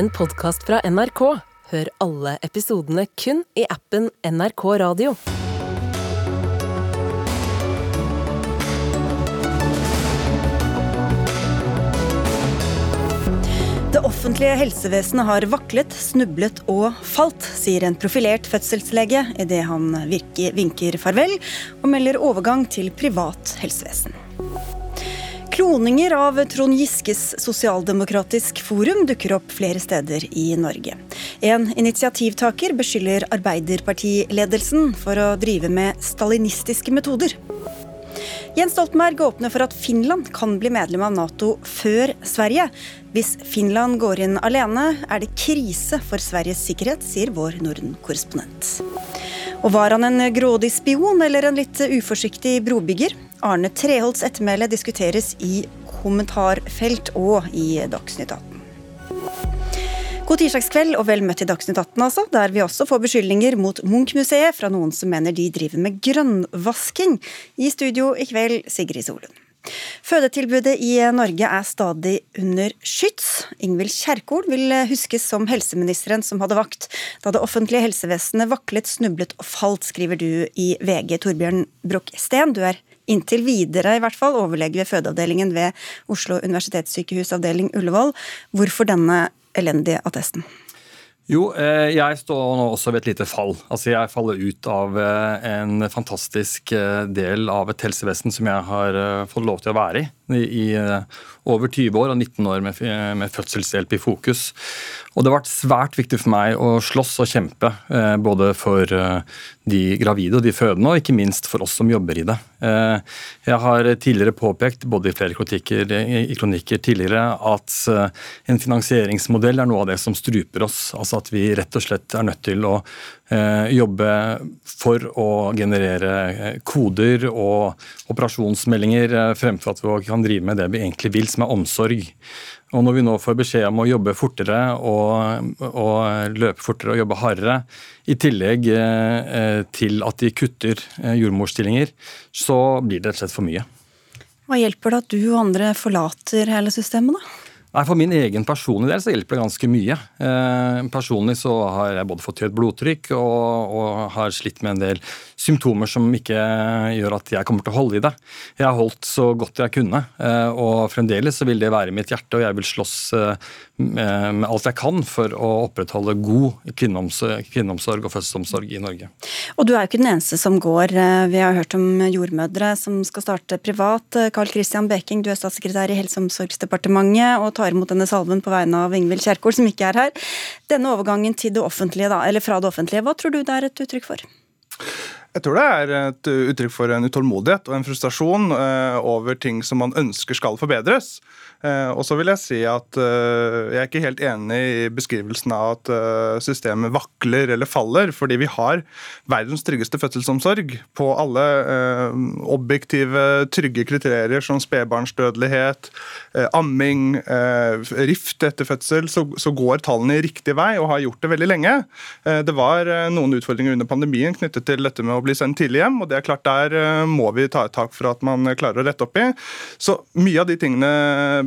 en podkast fra NRK. Hør alle episodene kun i appen NRK Radio. Det offentlige helsevesenet har vaklet, snublet og falt, sier en profilert fødselslege idet han virker, vinker farvel og melder overgang til privat helsevesen. Kloninger av Trond Giskes sosialdemokratisk forum dukker opp flere steder i Norge. En initiativtaker beskylder Arbeiderpartiledelsen for å drive med stalinistiske metoder. Jens Stoltenberg åpner for at Finland kan bli medlem av Nato før Sverige. Hvis Finland går inn alene, er det krise for Sveriges sikkerhet, sier vår Norden-korrespondent. Og var han en grådig spion eller en litt uforsiktig brobygger? Arne Treholts ettermæle diskuteres i kommentarfelt og i Dagsnytt 18. God tirsdagskveld og vel møtt i Dagsnytt 18, altså, der vi også får beskyldninger mot Munch-museet fra noen som mener de driver med grønnvasking. I studio i kveld, Sigrid Solund. Fødetilbudet i Norge er stadig under skyts. Ingvild Kjerkol vil huskes som helseministeren som hadde vakt da det offentlige helsevesenet vaklet, snublet og falt, skriver du i VG. Torbjørn Broch Steen, du er inntil videre i hvert fall overlege ved fødeavdelingen ved Oslo universitetssykehus avdeling Ullevål. Hvorfor denne elendige attesten? Jo, eh, jeg står nå også ved et lite fall. Altså Jeg faller ut av eh, en fantastisk eh, del av et helsevesen som jeg har fått lov til å være i i over 20 år og 19 år med, med fødselshjelp i fokus. Og det har vært svært viktig for meg å slåss og kjempe både for de gravide og de fødende, og ikke minst for oss som jobber i det. Jeg har tidligere påpekt, både i flere kronikker, i kronikker tidligere, at en finansieringsmodell er noe av det som struper oss. Altså at vi rett og slett er nødt til å eh, jobbe for å generere eh, koder og operasjonsmeldinger eh, fremfor at vi kan drive med det vi egentlig vil, som er omsorg. Og når vi nå får beskjed om å jobbe fortere og, og løpe fortere og jobbe hardere, i tillegg eh, til at de kutter eh, jordmorstillinger, så blir det rett og slett for mye. Hva hjelper det at du og andre forlater hele systemet, da? Nei, For min egen personlige del så hjelper det ganske mye. Eh, personlig så har jeg både fått høyt blodtrykk og, og, har slitt med en del symptomer som ikke gjør at jeg kommer til å holde i det. Jeg har holdt så godt jeg kunne, eh, og fremdeles så vil det være i mitt hjerte, og jeg vil slåss eh, med alt jeg kan for å opprettholde god kvinneomsorg, og fødselsomsorg i Norge. Og du er jo ikke den eneste som går. Eh, vi har hørt om jordmødre som skal starte privat. Carl Christian Beking, du er statssekretær i Helse- og omsorgsdepartementet og tar imot denne salven på vegne av Ingvild Kjerkol, som ikke er her. Denne overgangen til det offentlige, da, eller fra det offentlige, hva tror du det er et uttrykk for? Jeg tror det er et uttrykk for en utålmodighet og en frustrasjon eh, over ting som man ønsker skal forbedres. Eh, og så vil jeg si at eh, jeg er ikke helt enig i beskrivelsen av at systemet vakler eller faller, fordi vi har verdens tryggeste fødselsomsorg på alle objektive, trygge kriterier som spedbarnsdødelighet, amming, rift etter fødsel, så går tallene i riktig vei og har gjort det veldig lenge. Det var noen utfordringer under pandemien knyttet til dette med å bli sendt tidlig hjem. og det er klart Der eh, må vi ta et tak for at man klarer å rette opp i. Så Mye av de tingene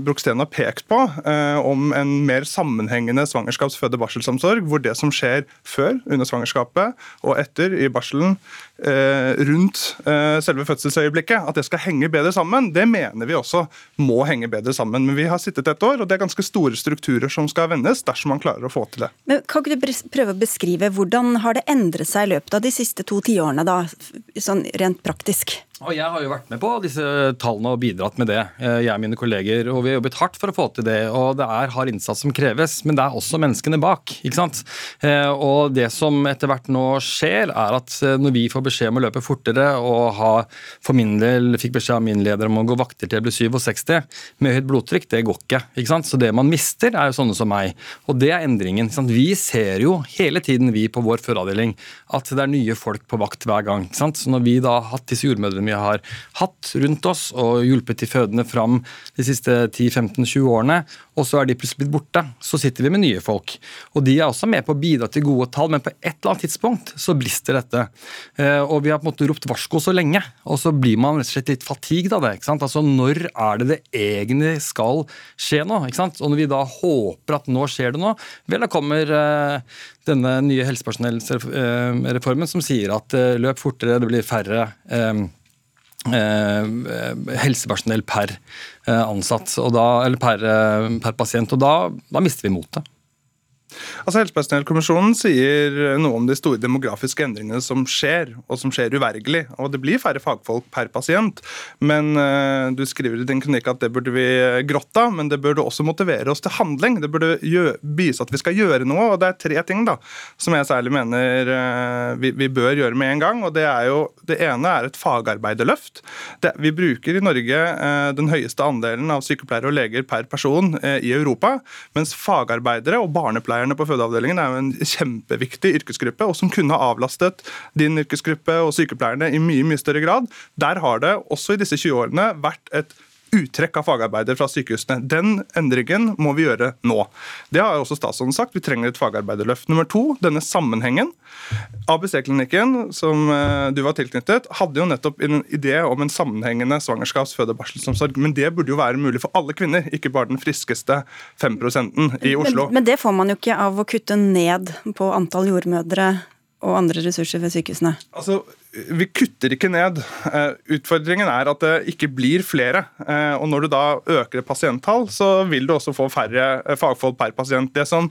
Brogsten har pekt på, eh, om en mer sammenhengende svangerskaps-, føde- barselsomsorg, hvor det som skjer før, under svangerskapet og etter i barselen, rundt eh, selve fødselsøyeblikket, at det skal henge bedre sammen, det mener vi også må henge bedre sammen. Men vi har sittet et år, og det er ganske store strukturer som skal vendes dersom man klarer å få til det. Men kan ikke du prøve å beskrive hvordan har det endret seg i løpet av de siste to tiårene? da, sånn rent praktisk? Og Jeg har jo vært med på disse tallene og bidratt med det, eh, jeg og mine kolleger. og Vi har jobbet hardt for å få til det. og Det er hard innsats som kreves, men det er også menneskene bak. ikke sant? Eh, og Det som etter hvert nå skjer, er at eh, når vi får beskjed om å løpe fortere og ha for min del fikk beskjed av min leder om å gå vakter til jeg ble 67 med høyt blodtrykk, det går ikke. ikke sant? Så det man mister, er jo sånne som meg. Og det er endringen. ikke sant? Vi ser jo hele tiden, vi på vår føreravdeling, at det er nye folk på vakt hver gang. ikke sant? Så når vi da har hatt disse jordmødrene vi har hatt rundt oss og hjulpet de fødende fram de siste 10-15-20 årene, og så er de plutselig blitt borte. Så sitter vi med nye folk. Og de er også med på å bidra til gode tall, men på et eller annet tidspunkt så brister dette. Eh, og vi har på en måte ropt varsko så lenge, og så blir man rett og slett litt fatigued av det. ikke sant? Altså Når er det det egentlig skal skje nå? ikke sant? Og når vi da håper at nå skjer det noe, vel da kommer eh, denne nye helsepersonellreformen som sier at eh, løp fortere, det blir færre helsepersonell per ansatt, da, eller per, per, pasient. Og da, da mister vi motet. Altså Helsepersonellkommisjonen sier noe om de store demografiske endringene som skjer, og som skjer uvergelig. Og Det blir færre fagfolk per pasient, men uh, du skriver i din kronikk at det burde vi grått av, men det burde også motivere oss til handling. Det burde vise at vi skal gjøre noe, og det er tre ting da, som jeg særlig mener uh, vi, vi, bør gjøre med en gang. og Det er jo, det ene er et fagarbeiderløft. Det, vi bruker i Norge uh, den høyeste andelen av sykepleiere og leger per person i Europa, mens fagarbeidere og barnepleiere sykepleierne på fødeavdelingen er jo en kjempeviktig yrkesgruppe, og som kunne ha avlastet din yrkesgruppe og sykepleierne i mye mye større grad. Der har det også i disse 20 årene vært et uttrekk av fagarbeidere fra sykehusene. Den endringen må vi gjøre nå. Det har også statsråden sagt. Vi trenger et fagarbeiderløft. Nummer to, denne sammenhengen. ABC-klinikken, som eh, du var tilknyttet, hadde jo nettopp en idé om en sammenhengende svangerskaps-, føde- og barselsomsorg. Men det burde jo være mulig for alle kvinner, ikke bare den friskeste 5% i Oslo. Men, men det får man jo ikke av å kutte ned på antall jordmødre og andre ressurser ved sykehusene? Altså, vi kutter ikke ned. Eh, utfordringen er at det ikke blir flere. Eh, og Når du da øker pasienttall, så vil du også få færre eh, fagfolk per pasient. Det som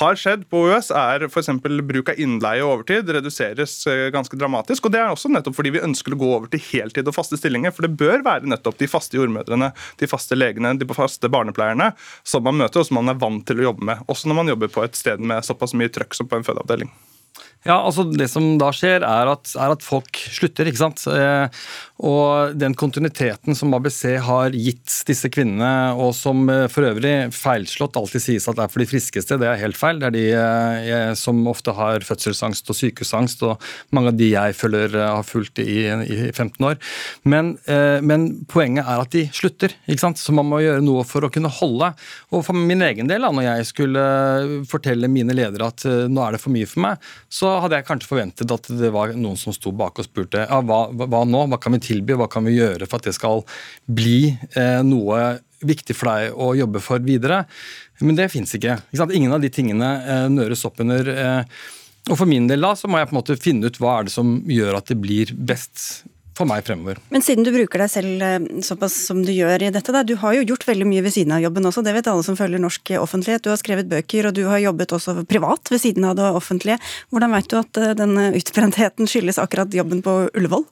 har skjedd på OUS, er f.eks. bruk av innleie og overtid reduseres ganske dramatisk. og Det er også nettopp fordi vi ønsker å gå over til heltid og faste stillinger. For det bør være nettopp de faste jordmødrene, de faste legene, de faste barnepleierne som man møter, og som man er vant til å jobbe med. Også når man jobber på et sted med såpass mye trøkk som på en fødeavdeling. Ja, altså Det som da skjer, er at, er at folk slutter. ikke sant? Eh, og den kontinuiteten som ABC har gitt disse kvinnene, og som eh, for øvrig feilslått alltid sies at det er for de friskeste, det er helt feil. Det er de eh, som ofte har fødselsangst og sykehusangst, og mange av de jeg følger har fulgt i, i 15 år. Men, men, poenget er at de slutter, ikke sant? så man må gjøre noe for å kunne holde. Og for min egen del, da, når jeg skulle fortelle mine ledere at nå er det for mye for meg, så hadde jeg kanskje forventet at det var noen som sto bak og spurte ja, hva, hva, nå, hva kan vi tilby, hva kan vi gjøre for at det skal bli eh, noe viktig for deg å jobbe for videre. Men det fins ikke. ikke Ingen av de tingene eh, nøres opp under. Eh, og For min del da, så må jeg på en måte finne ut hva er det som gjør at det blir best for meg fremover. Men siden du bruker deg selv eh, såpass som du gjør i dette, da, du har jo gjort veldig mye ved siden av jobben også, det vet alle som følger norsk offentlighet. Du har skrevet bøker, og du har jobbet også privat ved siden av det offentlige. Hvordan vet du at eh, denne utbrentheten skyldes akkurat jobben på Ullevål?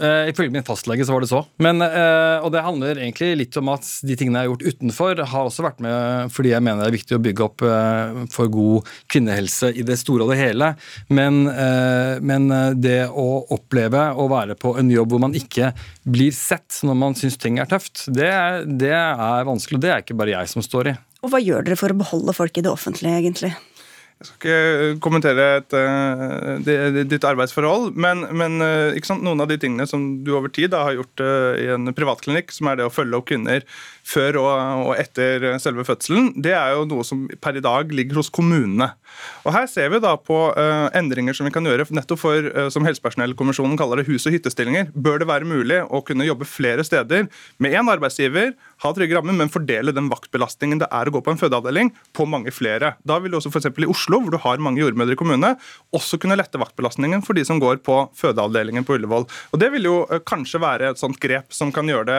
Uh, ifølge min fastlege så var det så. Men, uh, og det handler egentlig litt om at de tingene jeg har gjort utenfor, har også vært med fordi jeg mener det er viktig å bygge opp uh, for god kvinnehelse i det store og det hele. Men, men, det å oppleve å være på en jobb hvor man ikke blir sett når man syns ting er tøft, det, det er vanskelig. Og det er ikke bare jeg som står i. Og hva gjør dere for å beholde folk i det offentlige, egentlig? Jeg skal ikke kommentere et, uh, ditt arbeidsforhold, men, men uh, noen av de tingene som du over tid da, har gjort i en privatklinikk, som er det å følge opp kvinner før og, og, etter selve fødselen, det er jo noe som per i dag ligger hos kommunene. Og Her ser vi da på endringer som vi kan gjøre nettopp for, som helsepersonellkommisjonen kaller det, hus- og hyttestillinger. Bør det være mulig å kunne jobbe flere steder med én arbeidsgiver, ha trygge rammer, men fordele den vaktbelastningen det er å gå på en fødeavdeling, på mange flere. Da vil du også f.eks. i Oslo hvor du har mange jordmødre i kommunene, også kunne lette vaktbelastningen for de som går på fødeavdelingen på Ullevål. Og Det vil jo uh, kanskje være et sånt grep som kan gjøre det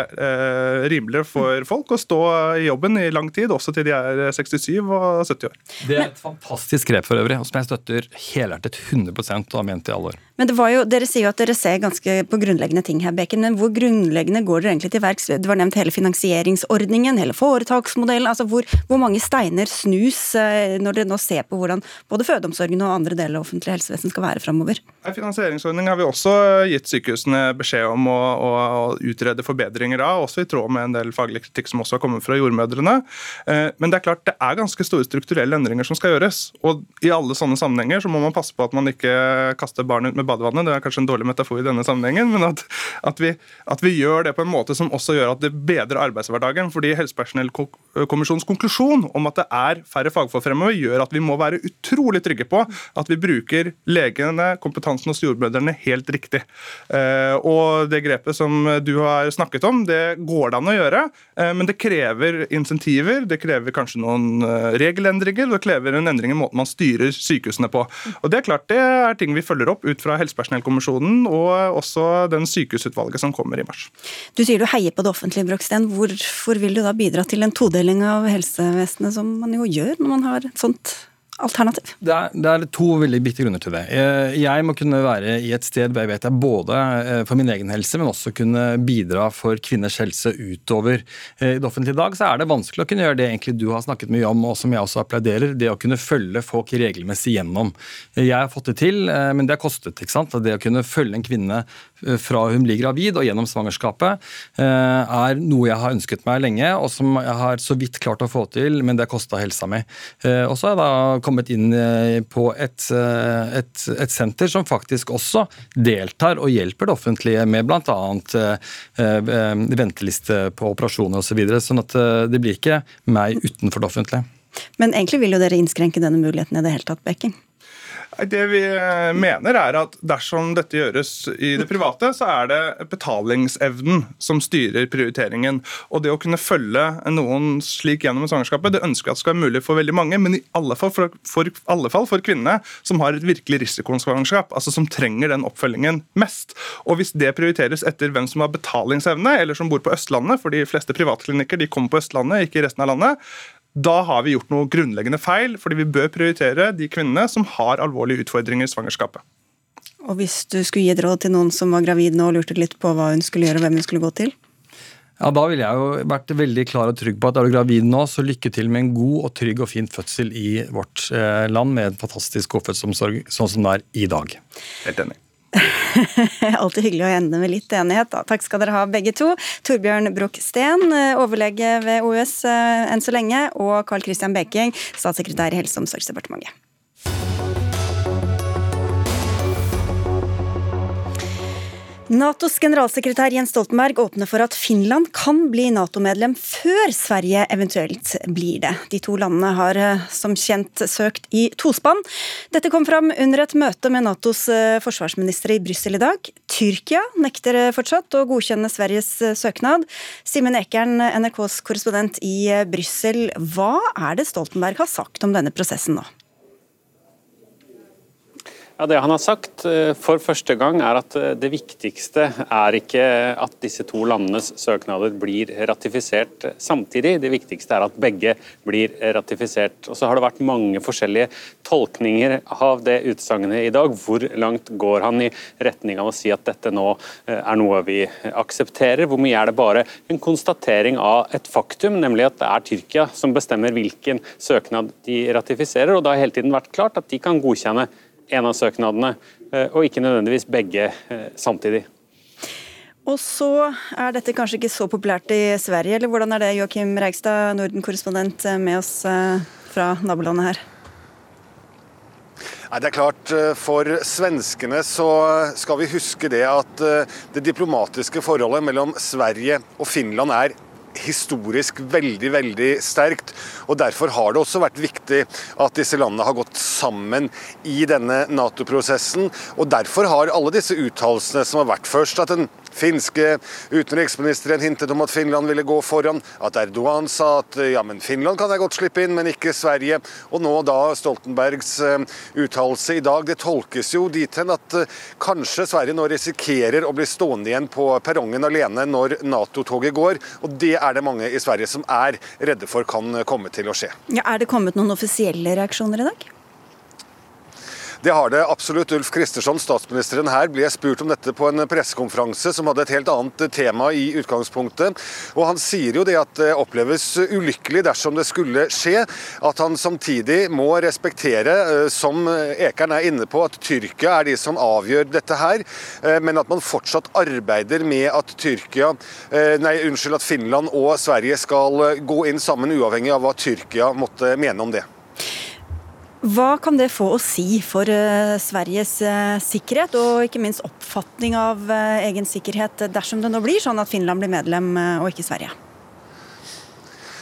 rimeligere for folk å stå i jobben i lang tid, også til de er 67 og 70 år. Det er et fantastisk grep for øvrig, og som jeg støtter helhjertet 100 og har ment i alle år. Men det var jo, Dere sier jo at dere ser ganske på grunnleggende ting her, Beken, men hvor grunnleggende går dere egentlig til verks? Det var nevnt hele finansieringsordningen, hele foretaksmodellen. altså Hvor, hvor mange steiner snus eh, når dere nå ser på hvordan både fødeomsorgen og andre deler av offentlig helsevesen skal være framover? Finansieringsordning har vi også gitt sykehusene beskjed om å, å, utrede forbedringer av, også i tråd med en del faglig kritikk som også har kommet fra jordmødrene. Eh, men det er klart det er ganske store strukturelle endringer som skal gjøres. Og i alle sånne sammenhenger så må man passe på at man ikke kaster barnet ut med badevannet. Det er kanskje en dårlig metafor i denne sammenhengen, men at, at, vi, at vi gjør det på en måte som også gjør at det bedrer arbeidshverdagen. fordi Helsepersonellkommisjonens konklusjon om at det er færre fagfolk fremover, gjør at vi må være utrolig trygge på at vi bruker legene, kompetansen hos jordmødrene helt riktig. Eh, og det grepet som du har snakket om, det går det an å gjøre, eh, men det krever insentiver, det krever kanskje noen eh, regelendringer, og det krever en endring i måten man styrer sykehusene på. Og Det er klart det er ting vi følger opp ut fra Helsepersonellkommisjonen og også den sykehusutvalget som kommer i mars. Du sier du heier på det offentlige, Broksten. Hvorfor vil du da bidra til en todeling av helsevesenet, som man jo gjør når man har et sånt alternativ? Det er, det er, to veldig viktige grunner til det. Eh, jeg må kunne være i et sted hvor jeg vet jeg både eh, for min egen helse, men også kunne bidra for kvinners helse utover. Eh, I det offentlige i dag så er det vanskelig å kunne gjøre det egentlig du har snakket mye om, og som jeg også applauderer, det å kunne følge folk regelmessig gjennom. Jeg har fått det til, men det har kostet. ikke sant? Det å kunne følge en kvinne fra hun blir gravid og gjennom svangerskapet, er noe jeg har ønsket meg lenge, og som jeg har så vidt klart å få til, men det kosta helsa mi. Og så har jeg da kommet inn eh, på et, eh, et, et, senter som faktisk også deltar og hjelper det offentlige med bl.a. Eh, venteliste på operasjoner osv. Så videre, sånn at det blir ikke meg utenfor det offentlige. Men egentlig vil jo dere innskrenke denne muligheten i det hele tatt, Bekking? Det vi eh, mener er at dersom dette gjøres i det private, så er det betalingsevnen som styrer prioriteringen. Og det å kunne følge noen slik gjennom svangerskapet, det ønsker jeg at skal være mulig for veldig mange, men i alle fall for, for, alle fall for kvinnene som har et virkelig risikosvangerskap, altså som trenger den oppfølgingen mest. Og hvis det prioriteres etter hvem som har betalingsevne, eller som bor på Østlandet, for de fleste privatklinikker de kommer på Østlandet, ikke i resten av landet, da har vi gjort noe grunnleggende feil, fordi vi bør prioritere de kvinnene som har alvorlige utfordringer i svangerskapet. Og hvis du skulle gi et råd til noen som var gravid nå og lurte litt på hva hun skulle gjøre og hvem hun skulle gå til? Ja, Da ville jeg jo vært veldig klar og trygg på at er du gravid nå, så lykke til med en god og trygg og fin fødsel i vårt eh, land med en fantastisk god fødselsomsorg sånn som det er i dag. Helt enig. Alltid hyggelig å ende med litt enighet. Da. Takk skal dere ha begge to. Torbjørn Broch Steen, eh, overlege ved OUS eh, enn så lenge, og Carl Christian Beking, statssekretær i Helse- og omsorgsdepartementet. Natos generalsekretær Jens Stoltenberg åpner for at Finland kan bli Nato-medlem før Sverige eventuelt blir det. De to landene har eh, som kjent søkt i tospann. Dette kom fram under et møte med Natos eh, forsvarsministre i Brussel i dag. Tyrkia nekter eh, fortsatt å godkjenne Sveriges søknad. Simen Ekern, NRKs korrespondent i Brussel, hva er det Stoltenberg har sagt om denne prosessen nå? Ja, Det han har sagt eh, for første gang er at eh, det viktigste er ikke at disse to landenes søknader blir ratifisert samtidig, det viktigste er at begge blir ratifisert. Og Så har det vært mange forskjellige tolkninger av det utsagnet i dag. Hvor langt går han i retning av å si at dette nå eh, er noe vi aksepterer? Hvor mye er det bare en konstatering av et faktum, nemlig at det er Tyrkia som bestemmer hvilken søknad de ratifiserer, og det har hele tiden vært klart at de kan godkjenne en av søknadene, eh, og ikke nødvendigvis begge eh, samtidig. Og så er dette kanskje ikke så populært i Sverige, eller hvordan er det, Joakim Reigstad, Norden-korrespondent eh, med oss fra nabolandet her? Nei, det er klart, For svenskene så skal vi huske det at det diplomatiske forholdet mellom Sverige og Finland er historisk veldig veldig sterkt. og Derfor har det også vært viktig at disse landene har gått sammen i denne Nato-prosessen. og Derfor har alle disse uttalelsene som har vært først at den finske utenriksministeren hintet om at Finland ville gå foran. At Erdogan sa at ja, men Finland kan jeg godt slippe inn, men ikke Sverige. Og nå da Stoltenbergs uh, uttalelse i dag. Det tolkes jo dit hen at uh, kanskje Sverige nå risikerer å bli stående igjen på perrongen alene når Nato-toget går. Og det er det mange i Sverige som er redde for kan komme til å skje. Ja, er det kommet noen offisielle reaksjoner i dag? Det har det absolutt. Ulf Kristersson, statsministeren her, ble spurt om dette på en pressekonferanse som hadde et helt annet tema i utgangspunktet. Og Han sier jo det at det oppleves ulykkelig dersom det skulle skje. At han samtidig må respektere, eh, som Ekern er inne på, at Tyrkia er de som avgjør dette her. Eh, men at man fortsatt arbeider med at Tyrkia, eh, nei, unnskyld, at Finland og Sverige skal gå inn sammen, uavhengig av hva Tyrkia måtte mene om det. Hva kan det få å si for uh, Sveriges uh, sikkerhet, og ikke minst oppfatning av uh, egen sikkerhet, dersom det nå blir sånn at Finland blir medlem og ikke Sverige?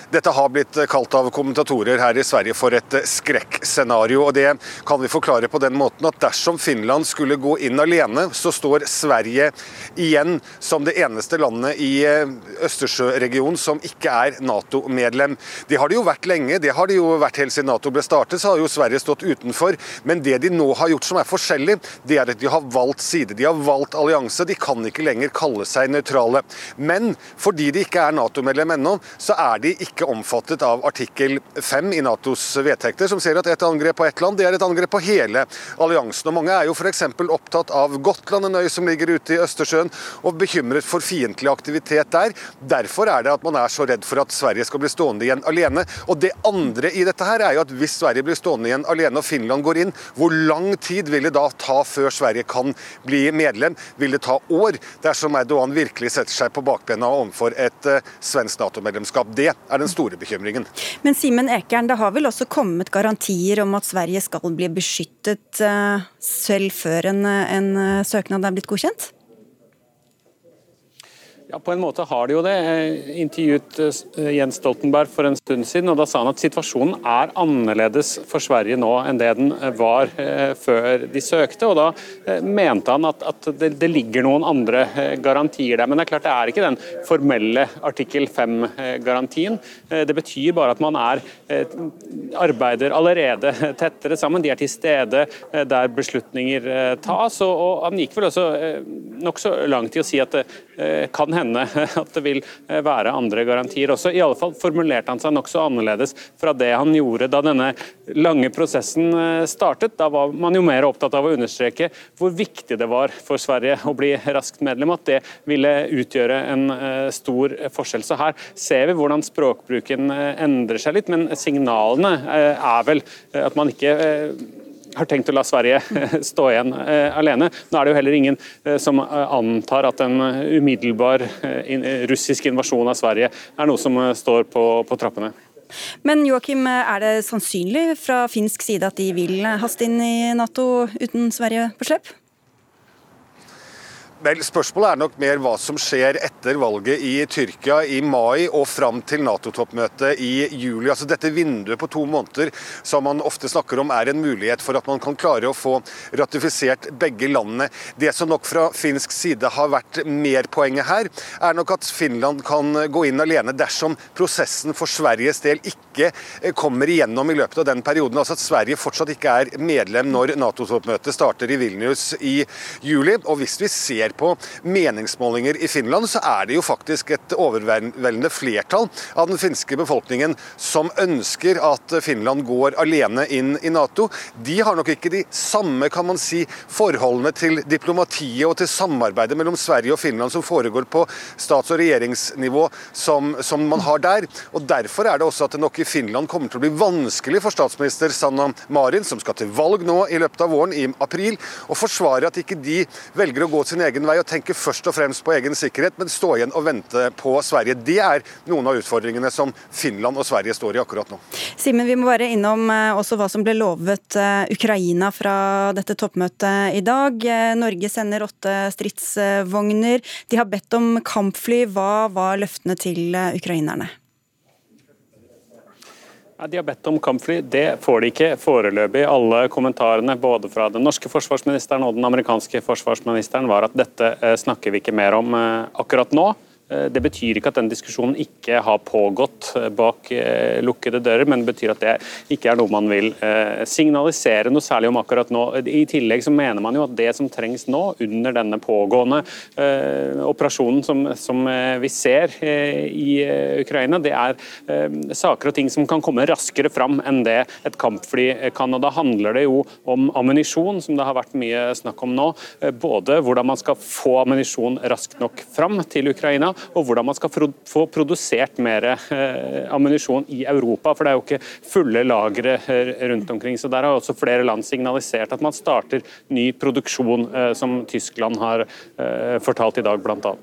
Dette har blitt kalt av kommentatorer her i Sverige for et skrekkscenario. og Det kan vi forklare på den måten at dersom Finland skulle gå inn alene, så står Sverige igjen som det eneste landet i eh, Østersjøregionen som ikke er Nato-medlem. Det har det jo vært lenge. Det har det jo vært helt siden Nato ble startet, så har jo Sverige stått utenfor. Men det de nå har gjort som er forskjellig, det er at de har valgt side. De har valgt allianse. De kan ikke lenger kalle seg nøytrale. Men fordi de ikke er Nato-medlem ennå, så er de ikke ikke omfattet av artikkel 5 i Natos vedtekter, som sier at et angrep på ett land det er et angrep på hele alliansen. Og Mange er jo f.eks. opptatt av Gotland, en øy som ligger ute i Østersjøen, og bekymret for fiendtlig aktivitet der. Derfor er det at man er så redd for at Sverige skal bli stående igjen alene. Og Det andre i dette her er jo at hvis Sverige blir stående igjen alene og Finland går inn, hvor lang tid vil det da ta før Sverige kan bli medlem? Vil det ta år dersom Erdogan virkelig setter seg på bakbena overfor et uh, svensk Nato-medlemskap? Det er den den store bekymringen. Men Simen Ekern, det har vel også kommet garantier om at Sverige skal bli beskyttet eh, selv før en, en eh, søknad er blitt godkjent? Ja, På en måte har de jo det. Jeg intervjuet eh, Jens Stoltenberg for en stund siden, og da sa han at situasjonen er annerledes for Sverige nå enn det den var eh, før de søkte. og Da eh, mente han at, at det, det, ligger noen andre garantier der. Men det er klart det er ikke den formelle artikkel 5-garantien. Det betyr bare at man er, arbeider allerede tettere sammen. De er til stede der beslutninger tas. og, og Han gikk vel også nokså langt i å si at kan hende at det vil eh, være andre garantier også. I alle fall formulerte han seg nokså annerledes fra det han gjorde da denne lange prosessen eh, startet. Da var man jo mer opptatt av å understreke hvor viktig det var for Sverige å bli raskt medlem, at det ville utgjøre en eh, stor forskjell. Så her ser vi hvordan språkbruken endrer seg litt, men signalene er vel at man ikke har tenkt å la Sverige stå igjen eh, alene. Nå er det jo heller ingen eh, som eh, antar at en umiddelbar russisk invasjon av Sverige er noe som står på, på trappene. Men Joakim, er det sannsynlig fra finsk side at de vil haste inn i Nato uten Sverige på slepp? Vel, Spørsmålet er nok mer hva som skjer etter valget i Tyrkia i mai og fram til Nato-toppmøtet i juli. Altså Dette vinduet på to måneder som man ofte snakker om er en mulighet for at man kan klare å få ratifisert begge landene. Det som nok fra finsk side har vært mer poenget her, er nok at Finland kan gå inn alene dersom prosessen for Sveriges del ikke kommer igjennom i løpet av den perioden. Altså at Sverige fortsatt ikke er medlem når Nato-toppmøtet starter i Vilnius i juli. Og hvis vi ser ser på meningsmålinger i Finland, så er det jo faktisk et overveldende flertall av den finske befolkningen som ønsker at Finland går alene inn i Nato. De har nok ikke de samme kan man si, forholdene til diplomatiet og til samarbeidet mellom Sverige og Finland som foregår på stats- og regjeringsnivå som, som man har der. Og Derfor er det også at det nok i Finland kommer til å bli vanskelig for statsminister Sanna Marin, som skal til valg nå i løpet av våren, i april, å forsvare at ikke de velger å gå sin egen egen vei og tenke først og fremst på egen sikkerhet, men stå igjen og vente på Sverige. Det er noen av utfordringene som Finland og Sverige står i akkurat nå. Simen, vi må være innom eh, også hva som ble lovet eh, Ukraina fra dette toppmøtet i dag. Eh, Norge sender åtte stridsvogner. De har bedt om kampfly. Hva var løftene til ukrainerne? De har bedt om kampfly. Det får de ikke foreløpig. Alle kommentarene både fra den norske forsvarsministeren og den amerikanske forsvarsministeren var at dette eh, snakker vi ikke mer om eh, akkurat nå. Det betyr ikke at den diskusjonen ikke har pågått bak lukkede dører, men det betyr at det ikke er noe man vil signalisere noe særlig om akkurat nå. I tillegg så mener man jo at det som trengs nå, under denne pågående operasjonen som, som vi ser i Ukraina, det er saker og ting som kan komme raskere fram enn det et kampfly kan. og Da handler det jo om ammunisjon, som det har vært mye snakk om nå. Både hvordan man skal få ammunisjon raskt nok fram til Ukraina, og hvordan man skal få produsert mer eh, ammunisjon i Europa. For det er jo ikke fulle lagre rundt omkring. Så der har også flere land signalisert at man starter ny produksjon, eh, som Tyskland har eh, fortalt i dag, bl.a.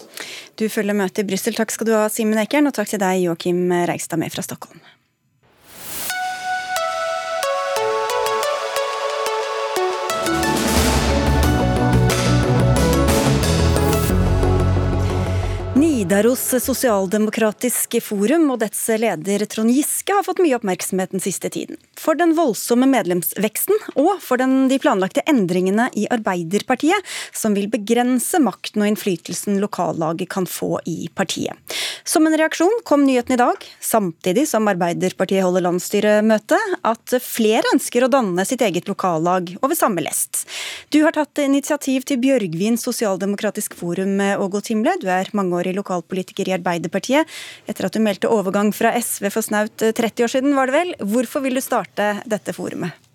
Du følger møtet i Brussel. Takk skal du ha, Simen Ekern, og takk til deg, Joakim Reigstad med fra Stockholm. Nidaros Sosialdemokratisk Forum og dets leder Trond Giske har fått mye oppmerksomhet den siste tiden. For den voldsomme medlemsveksten og for den, de planlagte endringene i Arbeiderpartiet, som vil begrense makten og innflytelsen lokallaget kan få i partiet. Som en reaksjon kom nyheten i dag, samtidig som Arbeiderpartiet holder landsstyremøte, at flere ønsker å danne sitt eget lokallag over samme lest. Du har tatt initiativ til Bjørgvin Sosialdemokratisk Forum, Ågo Timle. Du er mangeårig lokal lokalpolitiker i Arbeiderpartiet, etter at du meldte overgang fra SV for snaut 30 eh, år siden, var det vel. Hvorfor vil du starte dette forumet?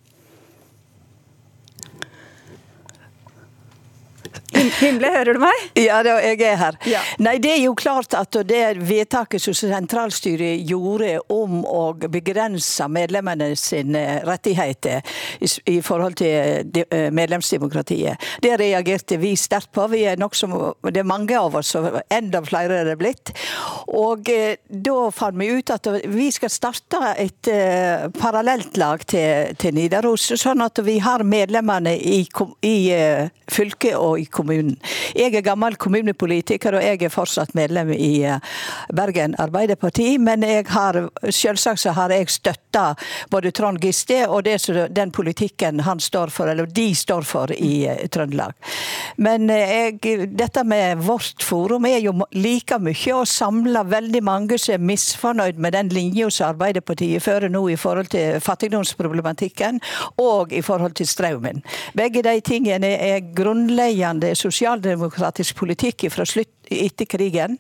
Himle, hører du meg? Ja, da, jeg er her. Ja. Nei, Det er jo klart at det vedtaket som sentralstyret gjorde om å begrense medlemmene sine rettigheter i, forhold til eh, medlemsdemokratiet, det reagerte vi sterkt på. Vi er nok som, det er mange av oss, og enda flere er det blitt. Og eh, da fant vi ut at vi skal starte et eh, parallelt lag til, til, Nidaros, sånn at vi har medlemmene i, i eh, fylket og i kommunen. Jeg er gammel kommunepolitiker, og jeg er fortsatt medlem i eh, Bergen Arbeiderparti. Men jeg har, selvsagt så har jeg støtta både Trond Giske og det, den politikken han står for, eller de står for i eh, Trøndelag. Men eh, jeg, dette med vårt forum er jo like mye å samle veldig mange som er misfornøyd med den linja som Arbeiderpartiet fører nå i forhold til fattigdomsproblematikken og i forhold til strømmen. Begge de tingene er grunnleggende sosialdemokratisk politikk fra slutt etter krigen.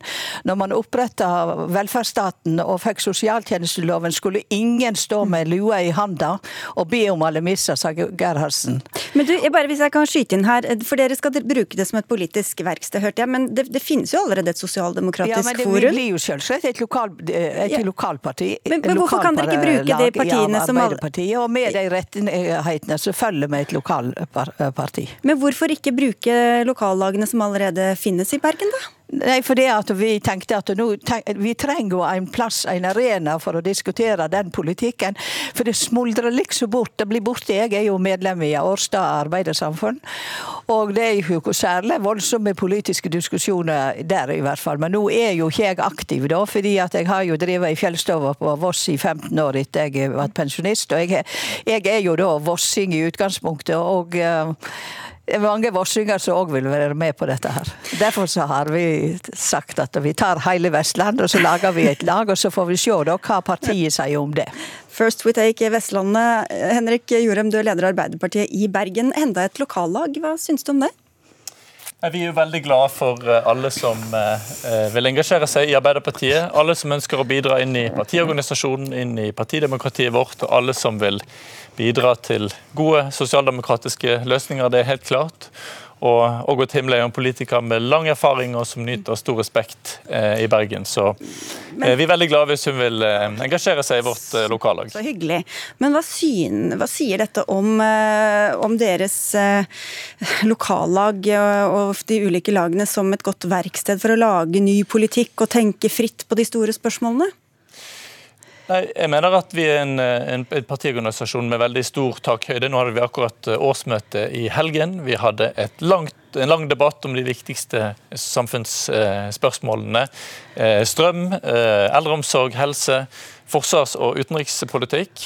Når man oppretta velferdsstaten og fikk sosialtjenesteloven, skulle ingen stå med lua i handa og be om alemisser, sa Gerhardsen. Men du, jeg bare, Hvis jeg kan skyte inn her, for dere skal bruke det som et politisk verksted, hørte jeg. Men det, det finnes jo allerede et sosialdemokratisk forum? Ja, men det blir jo selvsagt et, lokal, et ja. lokalparti. Men, men hvorfor kan dere ikke bruke de partiene som Arbeiderpartiet, og med de rettighetene så følger vi et lokalparti. Men hvorfor ikke bruke lokallagene som allerede finnes i Bergen, da? Nei, for det at Vi tenkte at nå, vi trenger en plass, en arena, for å diskutere den politikken. For det smuldrer liksom bort. Det blir borte. Jeg er jo medlem i Årstad arbeidersamfunn. Og det er jo særlig voldsomme politiske diskusjoner der, i hvert fall. Men nå er jo ikke jeg aktiv, da, fordi at jeg har jo drevet i fjellstova på Voss i 15 år etter jeg ble pensjonist. Og jeg, jeg er jo da vossing i utgangspunktet. og uh, det er mange vossinger som òg vil være med på dette her. Derfor så har vi sagt at vi tar hele Vestlandet, og så lager vi et lag, og så får vi se da hva partiet sier om det. First we take Vestlandet. Henrik Jorem, du er leder av Arbeiderpartiet i Bergen. Enda et lokallag, hva syns du om det? Vi er jo veldig glade for eh, alle som eh, vil engasjere seg i Arbeiderpartiet. Alle som ønsker å bidra inn i partiorganisasjonen, inn i partidemokratiet vårt, og alle som vil bidra til gode sosialdemokratiske løsninger. Det er helt klart. Og Ågot Himle er en politiker med lang erfaring og som nyter stor respekt eh, i Bergen. Så eh, vi er veldig glade hvis hun vil eh, engasjere seg i vårt eh, lokallag. Så hyggelig. Men hva, syn, hva sier dette om, eh, om deres eh, lokallag og de ulike lagene som et godt verksted for å lage ny politikk og tenke fritt på de store spørsmålene? Nei, jeg mener at vi er en, en, en partiorganisasjon med veldig stor takhøyde. Nå hadde vi akkurat eh, årsmøte i helgen. Vi hadde langt, en lang debatt om de viktigste samfunnsspørsmålene. Eh, strøm, eh, eldreomsorg, helse, forsvars- og utenrikspolitikk.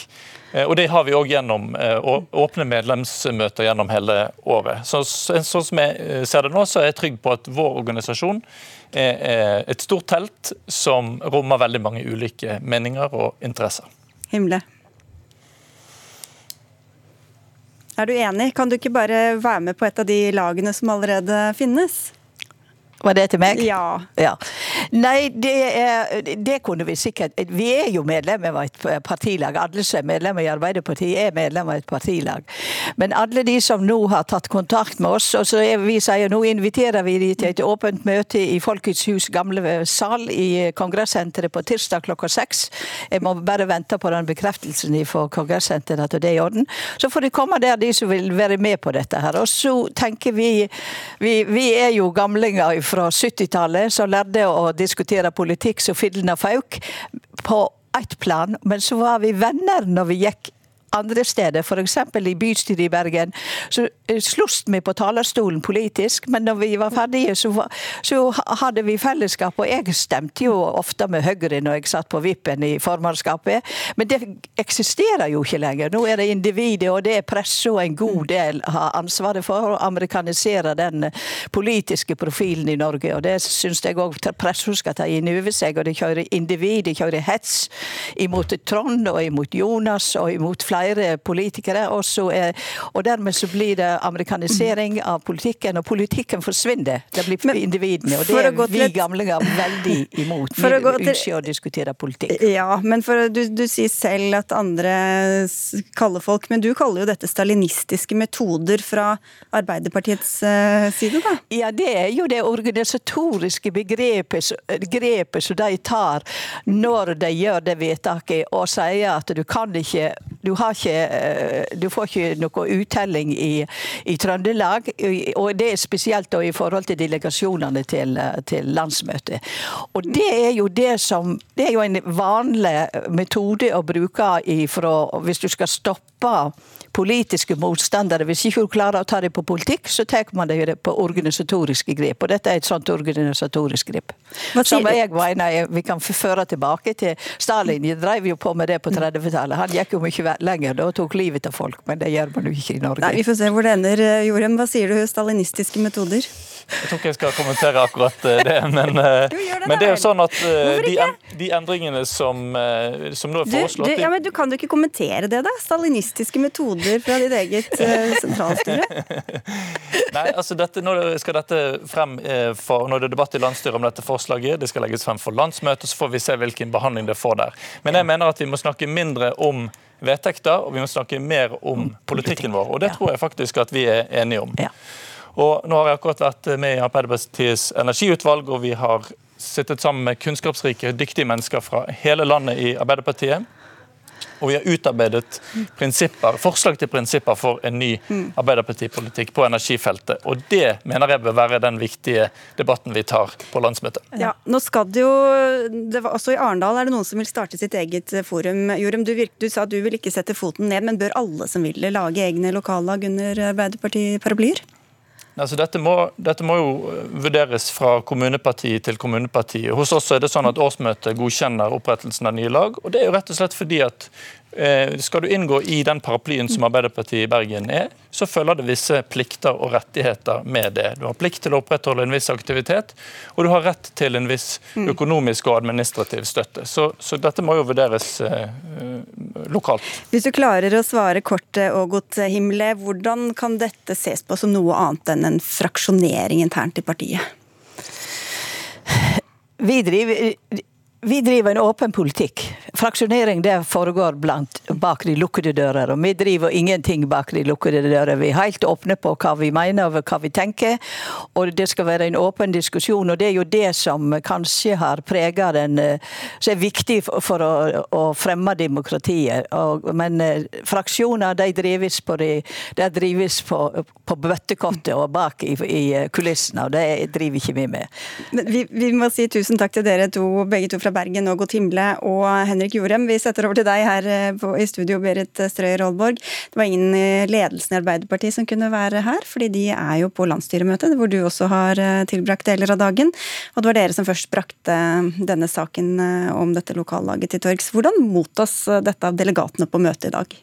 Og Det har vi òg gjennom åpne medlemsmøter gjennom hele året. Så, sånn som jeg ser det nå, så er jeg trygg på at vår organisasjon er et stort telt som rommer veldig mange ulike meninger og interesser. Himle. Er du enig? Kan du ikke bare være med på et av de lagene som allerede finnes? Var det til meg? Ja. ja. Nei, det, er, det, kunne vi sikkert Vi er jo medlemmer av et partilag. Alle som er medlemmer i Arbeiderpartiet, er medlemmer av et partilag. Men alle de som nå har tatt kontakt med oss, og så er vi sier nå inviterer vi de til et åpent møte i Folkets hus gamle sal i kongressenteret på tirsdag klokka seks. Jeg må bare vente på den bekreftelsen fra kongressenteret at det er i orden. Så får de komme der, de som vil være med på dette her. Og så tenker vi Vi, vi er jo gamlinger fra fra 70-tallet som lærte å diskutere politikk som fillende folk på ett plan, men så var vi venner når vi gikk andre steder, f.eks. i bystyret i Bergen, så eh, sloss vi på talerstolen politisk, men når vi var ferdige, så, så, hadde vi fellesskap. Og jeg stemte jo ofte med Høyre når jeg satt på vippen i formannskapet, men det eksisterer jo ikke lenger. Nå er det individet, og det er presse og en god del har ansvaret for å amerikanisere den politiske profilen i Norge. Og det syns jeg òg pressa skal ta inn over seg. Og de kjører individ, de kjører hets imot Trond og imot Jonas og imot flere flere politikere. Og, er, og, dermed så blir det amerikanisering av politikken, og politikken forsvinner. Det blir Men, individene, og det er vi gamlinger veldig imot. Vi ønsker å diskutere politikk. Ja, men for, du, du, sier selv at andre kaller folk Men du kaller jo dette stalinistiske metoder fra Arbeiderpartiets uh, side, da? Ja, det er jo det organisatoriske begrepet, grepet som de tar når de gjør det vedtaket og sier at du kan ikke Du har ikke, eh, du får ikke noe uttelling i, i, Trøndelag. Og det er spesielt i forhold til delegasjonene til, til landsmøtet. Og det er jo det som Det er jo en vanlig metode å bruke ifra, hvis du skal stoppe politiske motstandere. Hvis ikke du klarer å ta det på politikk, så tar man det på organisatoriske grep. Og dette er et sånt organisatorisk grep. Som jeg mener vi kan føre tilbake til Stalin. De drev jo på med det på 30-tallet. Han gikk jo mye lenger da og tok livet av folk, men det gjør man jo ikke i Norge. Nei, Vi får se hvor det ender. Jorem, hva sier du? Stalinistiske metoder? Jeg tror ikke jeg skal kommentere akkurat eh, det, men, eh, det, men det er jo sånn at eh, de, de, endringene som, som nå er foreslått du, du, ja, men du Kan du ikke kommentere det, da? Stalinistiske metoder fra ditt eget uh, sentralstyre? Nei, altså dette, Nå skal dette frem for, når det er debatt i landsstyret om dette forslaget. Det skal legges frem for landsmøtet, så får vi se hvilken behandling det får der. Men jeg mener at vi må snakke mindre om vedtekter, og vi må snakke mer om politikken vår. Og det tror jeg faktisk at vi er enige om. Ja. Og nå har jeg akkurat vært med i Arbeiderpartiets energiutvalg, og vi har sittet sammen med kunnskapsrike, dyktige mennesker fra hele landet i Arbeiderpartiet. Og vi har utarbeidet forslag til prinsipper for en ny Arbeiderpartipolitikk på energifeltet. Og det mener jeg bør være den viktige debatten vi tar på landsmøtet. Ja, nå skal det jo, det var Også i Arendal er det noen som vil starte sitt eget forum. Jorem, du, du, sa at du vil ikke sette foten ned, men bør alle som vil det, lage egne lokallag under Arbeiderparti-paraplyer? Altså, dette, må, dette, må, jo eh, vurderes fra kommuneparti til kommuneparti. Hos oss er det sånn at årsmøtet godkjenner opprettelsen av nye lag. og Det er jo rett og slett fordi at skal du inngå i den paraplyen som Arbeiderpartiet i Bergen er, så følger det visse plikter og rettigheter med det. Du har plikt til å opprettholde en viss aktivitet, og du har rett til en viss mm. økonomisk og administrativ støtte. Så, så dette må jo vurderes eh, lokalt. Hvis du klarer å svare kort, Ågot Himle, hvordan kan dette ses på som noe annet enn en fraksjonering internt i partiet? Vi driver vi driver en åpen politikk. Fraksjonering det foregår blant, bak de lukkede dører. Og vi driver ingenting bak de lukkede dører. Vi er helt åpne på hva vi mener og hva vi tenker. Og det skal være en åpen diskusjon. Og det er jo det som kanskje har prega den eh, Som er viktig for å, å fremme demokratiet. Og, men eh, fraksjoner de drives på, de, de drives på, på bøttekottet og bak i, i kulissene, og det driver ikke vi med. Vi, vi må si tusen takk til dere to, begge to fra Bergen, og Himle og Henrik Jorem. Vi setter over til deg her i studio, Berit Strøy Rollborg. Det var ingen i ledelsen i Arbeiderpartiet som kunne være her, fordi de er jo på landsstyremøte, hvor du også har tilbrakt deler av dagen. Og det var dere som først brakte denne saken om dette lokallaget til torgs. Hvordan mottas dette av delegatene på møtet i dag?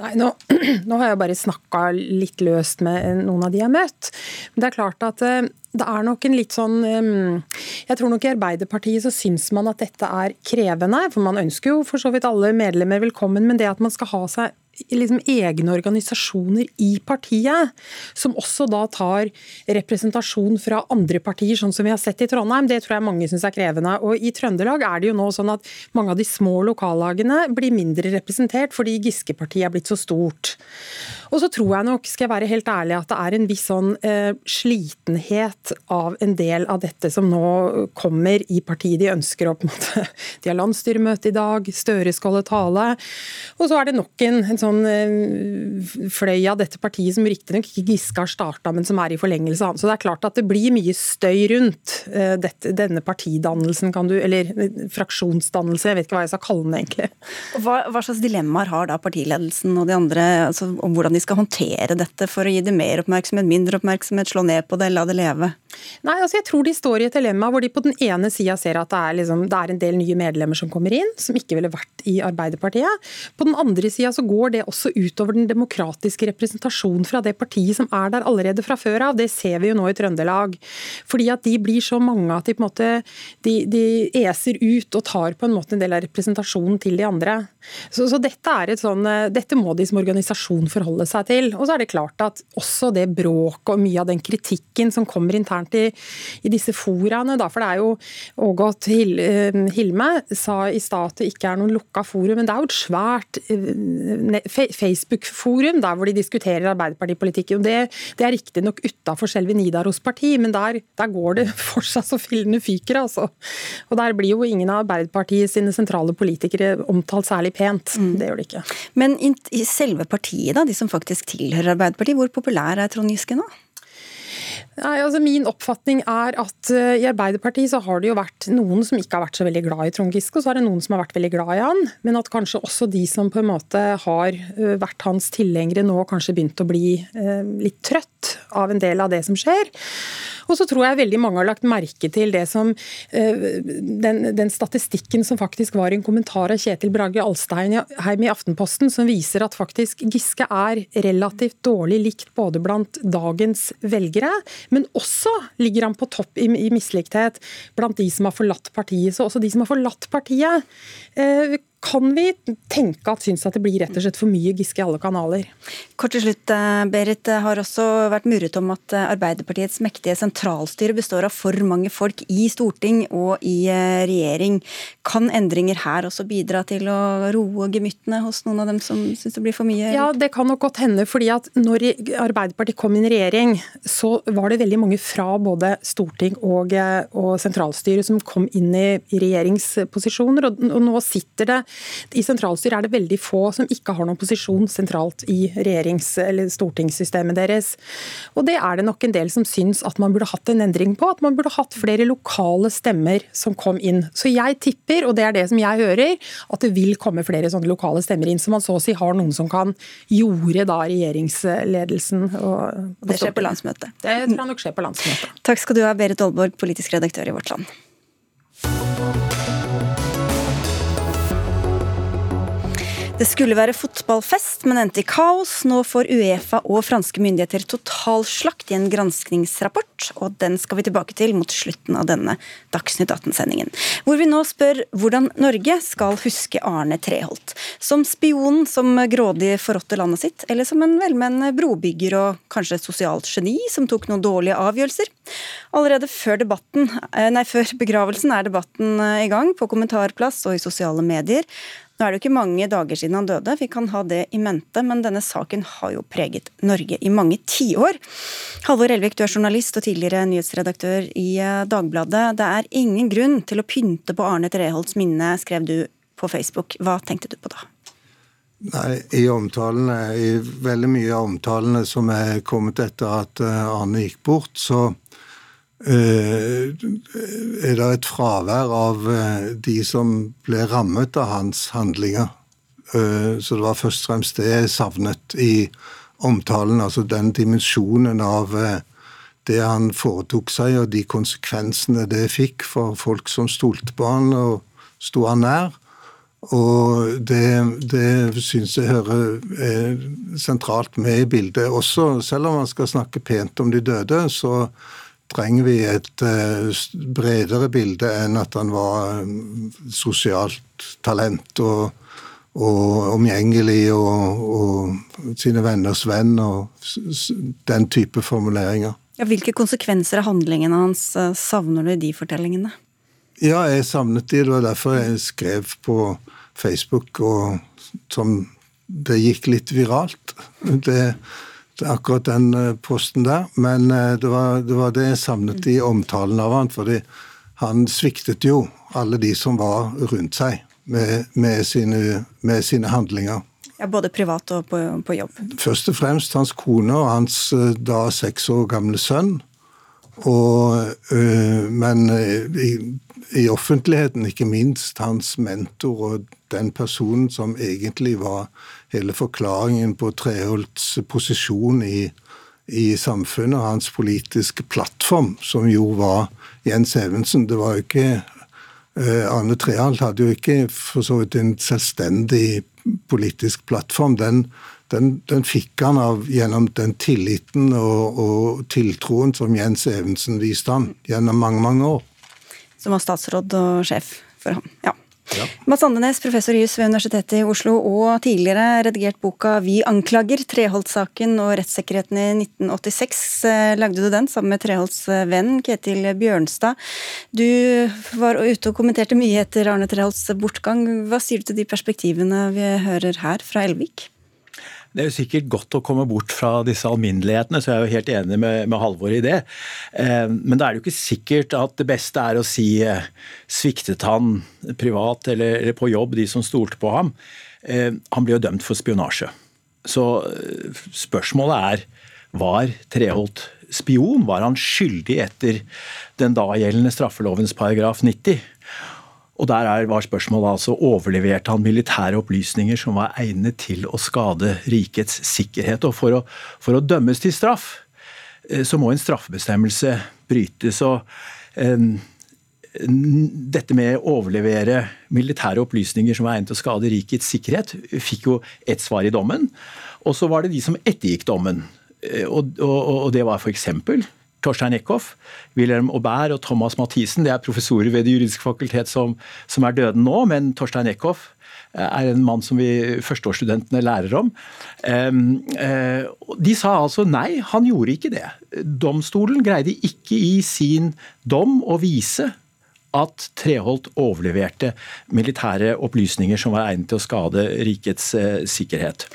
Nei, nå, nå, har jeg bare snakka litt løst med noen av de jeg har møtt. Men det er klart at eh, det er nok en litt sånn Jeg tror nok i Arbeiderpartiet så syns man at dette er krevende. For man ønsker jo for så vidt alle medlemmer velkommen, men det at man skal ha seg liksom egne organisasjoner i partiet, som også da tar representasjon fra andre partier, sånn som vi har sett i Trondheim. Det tror jeg mange syns er krevende. Og I Trøndelag er det jo nå sånn at mange av de små lokallagene blir mindre representert fordi Giske-partiet er blitt så stort. Og så tror jeg nok, skal jeg være helt ærlig, at det er en viss sånn eh, slitenhet av en del av dette som nå kommer i partiet. De ønsker å på en måte De har landsstyremøte i dag, Støre skal holde tale. Og så er det nok en, en sånn eh, fløy av dette partiet som riktignok ikke Giske har starta, men som er i forlengelse av Så det er klart at det blir mye støy rundt eh, dette, denne partidannelsen, kan du Eller eh, fraksjonsdannelse, jeg vet ikke hva jeg skal kalle den egentlig. Hva, hva slags dilemmaer har da partiledelsen og de andre altså, om hvordan de skal håndtere dette for å gi det mer oppmerksomhet, mindre oppmerksomhet, slå ned på det, la det leve? Nei, altså jeg tror de står i et dilemma hvor de på den ene sida ser at det er, liksom, det er, en del nye medlemmer som kommer inn, som ikke ville vært i Arbeiderpartiet. På den andre sida så går det også utover den demokratiske representasjonen fra det partiet som er der allerede fra før av. Det ser vi jo nå i Trøndelag. Fordi at de blir så mange at de på en måte de, de eser ut og tar på en måte en del av representasjonen til de andre. Så, så dette, er et sånn, dette må de som organisasjon forholde seg til. Og så er det klart at også det bråket og mye av den kritikken som kommer internt i, i disse foraene, da, for det er jo Ågot Hil, Hilme sa i stad at det ikke er noen lukka forum, men det er jo et svært eh, Facebook-forum der hvor de diskuterer Arbeiderpartipolitikken. Det, det er riktignok utafor selve Nidaros parti, men der, der, går det for seg så fillene fyker, altså. Og der blir jo ingen av Arbeiderpartiet sine sentrale politikere omtalt særlig pent. Mm. Det gjør de ikke. Men i selve partiet, da, de som faktisk tilhører Arbeiderpartiet, hvor populær er Trond Giske nå? Nei, altså Min oppfatning er at uh, i Arbeiderpartiet så har det jo vært noen som ikke har vært så veldig glad i Trond Giske, og så er det noen som har vært veldig glad i han. Men at kanskje også de som på en måte har uh, vært hans tilhengere nå, kanskje begynt å bli uh, litt trøtt av en del av det som skjer. Og så tror jeg veldig mange har lagt merke til det som den, den statistikken som faktisk var i en kommentar av Kjetil Brage Alstein i Aftenposten, som viser at faktisk Giske er relativt dårlig likt både blant dagens velgere, men også ligger han på topp i, i mislikthet blant de som har forlatt partiet. Så også de som har forlatt partiet, eh, kan vi tenke at syns at det blir rett og slett for mye Giske i alle kanaler. Kort til slutt, eh, Berit. Det har også vært murret om at eh, Arbeiderpartiets mektige sentralstyre består av for mange folk i storting og i eh, regjering. Kan endringer her også bidra til å roe gemyttene hos noen av dem som syns det blir for mye? Ja, det kan nok godt hende. fordi at når Arbeiderpartiet kom inn i regjering, så var det veldig mange fra både storting og, og sentralstyret som kom inn i regjeringsposisjoner. Og, og nå sitter det i sentralstyret er det veldig få som ikke har noen posisjon sentralt i regjerings- eller stortingssystemet deres. Og det er det nok en del som syns at man burde hatt en endring på. At man burde hatt flere lokale stemmer som kom inn. Så jeg tipper, og det er det som jeg hører, at det vil komme flere sånne lokale stemmer inn. Så man så å si har noen som kan jorde da regjeringsledelsen. Og, det skjer på landsmøtet? Det tror jeg nok skjer på landsmøtet. Takk skal du ha, Berit Aalborg, politisk redaktør i Vårt Land. Det skulle være fotballfest, men endte i kaos. Nå får Uefa og franske myndigheter totalslakt i en granskningsrapport, og den skal vi tilbake til mot slutten av denne Dagsnytt 18-sendingen. Hvor vi nå spør hvordan Norge skal huske Arne Treholt. Som spionen som grådig forrådte landet sitt, eller som en velmenende brobygger og kanskje sosialt geni som tok noen dårlige avgjørelser? Allerede før, debatten, eh, nei, før begravelsen er debatten eh, i gang, på kommentarplass og i sosiale medier. Nå er det jo ikke mange dager siden han døde, vi kan ha det i mente, men denne saken har jo preget Norge i mange tiår. Halvor Elvik, du er journalist og tidligere nyhetsredaktør i eh, Dagbladet. Det er ingen grunn til å pynte på Arne Treholts minne, skrev du på Facebook. Hva tenkte du på da? Nei, I omtalene, i veldig mye av omtalene som er kommet etter at eh, Arne gikk bort, så er det et fravær av eh, de som ble rammet av hans handlinger. Eh, så det var først og fremst det jeg savnet i omtalen, altså den dimensjonen av det han foretok seg, og de konsekvensene det fikk for folk som stolte på han og sto han nær. Og det, det syns jeg hører er sentralt med i bildet også. Selv om man skal snakke pent om de døde, så trenger vi et eh, bredere bilde enn at han var mm, sosialt talent og, og omgjengelig og, og, sine venners venn og den type formuleringer. Ja, hvilke konsekvenser av handlingene hans eh, savner du i de fortellingene? Ja, jeg savnet de. Det var derfor jeg skrev på Facebook, og som det gikk litt viralt. Det akkurat den eh, posten der. Men eh, det var, det var, det jeg savnet i omtalen av han, fordi han sviktet jo alle de som var rundt seg med, med, sine, med sine, handlinger. Ja, Både privat og på, på, jobb? Først og fremst hans kone og hans eh, da seks år gamle sønn. Og, øh, men i, i offentligheten, ikke minst hans mentor og den personen som egentlig var hele forklaringen på Treholts posisjon i, i samfunnet, og hans politiske plattform, som jo var Jens Evensen. Det var jo ikke eh, Arne Treholt hadde jo ikke for så vidt en selvstendig politisk plattform. Den, den, den fikk han av gjennom den tilliten og, og tiltroen som Jens Evensen viste han gjennom mange, mange år som var statsråd og sjef for ham. Ja. Ja. Mats Andenes, professor i juss ved Universitetet i Oslo, og tidligere redigert boka 'Vi anklager', Treholt-saken og rettssikkerheten i 1986. Eh, lagde du den sammen med Treholts eh, venn Ketil Bjørnstad. Du var ute og kommenterte mye etter Arne Treholts bortgang. Hva sier du til de perspektivene vi hører her fra Elvik? Det er jo sikkert godt å komme bort fra disse alminnelighetene, så jeg er jo helt enig med, med Halvor i det. Eh, men da er det jo ikke sikkert at det beste er å si eh, sviktet han privat eller, eller, på jobb, de som stolte på ham. Eh, han ble jo dømt for spionasje. Så spørsmålet er var Treholt spion? Var han skyldig etter den da gjeldende straffelovens paragraf 90? Og der var spørsmålet altså overleverte han militære opplysninger som var egnet til å skade rikets sikkerhet. Og for å, for å dømmes til straff, eh, så må en straffebestemmelse brytes. og um, dette med å overlevere militære opplysninger som var egnet til å skade rikets sikkerhet, fikk jo ett svar i dommen. Og så var det de som ettergikk dommen. Eh, og, og, og det var f.eks. Torstein Eckhoff, Wilhelm Aubert og Thomas Mathisen. Det er professorer ved Det juridiske fakultet som, som er døde nå, men Torstein Eckhoff eh, er en mann som vi førsteårsstudentene lærer om. Eh, de sa altså nei, han gjorde ikke det. Domstolen greide ikke i sin dom å vise at Treholt overleverte militære opplysninger som var egnet til å skade rikets eh, sikkerhet.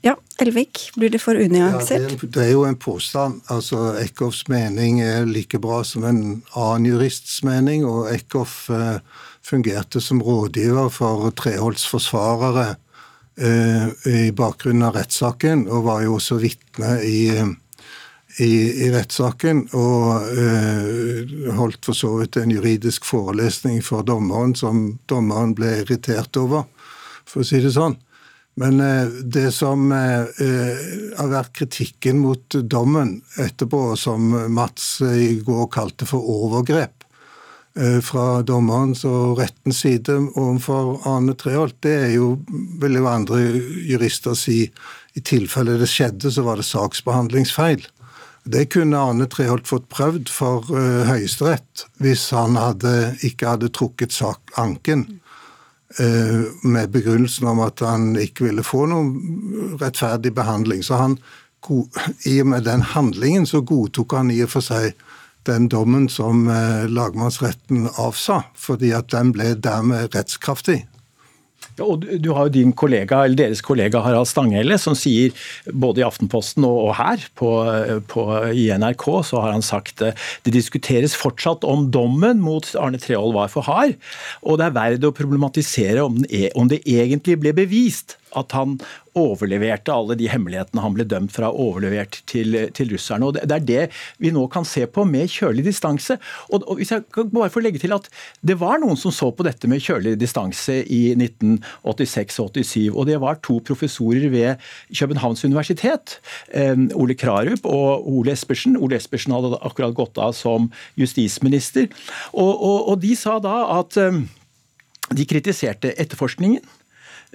Ja, Elvik, blir det for unyansert? Ja, det, er jo en påstand. Altså, Eckhoffs mening er like bra som en annen jurists mening, og Eckhoff eh, fungerte som rådgiver for Treholts forsvarere eh, i bakgrunnen av rettssaken, og var jo også vitne i, i, i rettssaken. Og eh, holdt for så vidt en juridisk forelesning for dommeren som dommeren ble irritert over, for å si det sånn. Men eh, det som eh, eh, har vært kritikken mot dommen etterpå, som Mats i går kalte for overgrep fra dommerens og rettens side overfor Arne Treholt, det er jo, vil jo andre jurister si, i tilfelle det skjedde, så var det saksbehandlingsfeil. Det kunne Arne Treholt fått prøvd for Høyesterett hvis han hadde, ikke hadde trukket sak, anken. Eh, med begrunnelsen om at han ikke ville få noen rettferdig behandling. Så han, i og med den handlingen så godtok han i og for seg den dommen som eh, lagmannsretten avsa, fordi at den ble dermed rettskraftig. Og du har jo din kollega, eller Deres kollega Harald Stanghelle som sier både i Aftenposten og, her på, på, i NRK så har han sagt eh, det diskuteres fortsatt om dommen mot Arne Treholt var for hard, og det er verdt å problematisere om, e, om det egentlig ble bevist at han overleverte alle de hemmelighetene han ble dømt fra overlevert til, til russerne. Og Det er det vi nå kan se på med kjølig distanse. Og, og hvis jeg kan bare få legge til at Det var noen som så på dette med kjølig distanse i 1986 og 87. og Det var to professorer ved Københavns universitet. Ole Krarup og Ole Espersen. Ole Espersen hadde akkurat gått av som justisminister. Og, og, og de sa da at de kritiserte etterforskningen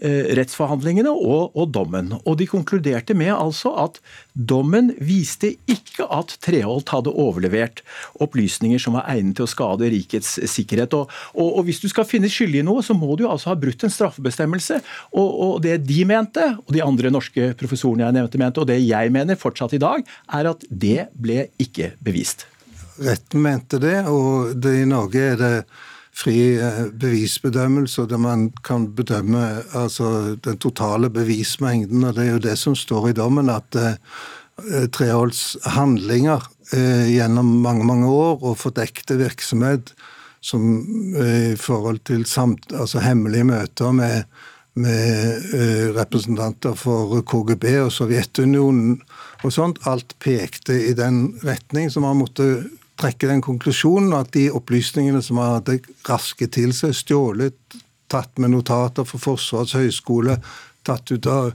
rettsforhandlingene og, og, dommen. Og de konkluderte med altså at dommen viste ikke at Treholt hadde overlevert opplysninger som var egnet til å skade rikets sikkerhet. Og, og, og hvis du skal finne skyldig i noe, så må du altså ha brutt en straffebestemmelse. Og, det de mente, og de andre norske professorene jeg nevnte mente, og det jeg mener fortsatt i dag, er at det ble ikke bevist. Retten mente det, og det, i Norge er det fri bevisbedømmelse, bevisbedømmelse, der man kan bedømme altså, den totale bevismengden. og Det er jo det som står i dommen, at eh, Treholts handlinger eh, gjennom mange mange år og fordekte virksomhet som eh, i forhold til samt, altså hemmelige møter med, med eh, representanter for KGB og Sovjetunionen og sånt, alt pekte i den retning. Så man måtte trekke den konklusjonen at de opplysningene som han hadde rasket til seg, stjålet, tatt med notater fra Forsvarets høgskole, tatt ut av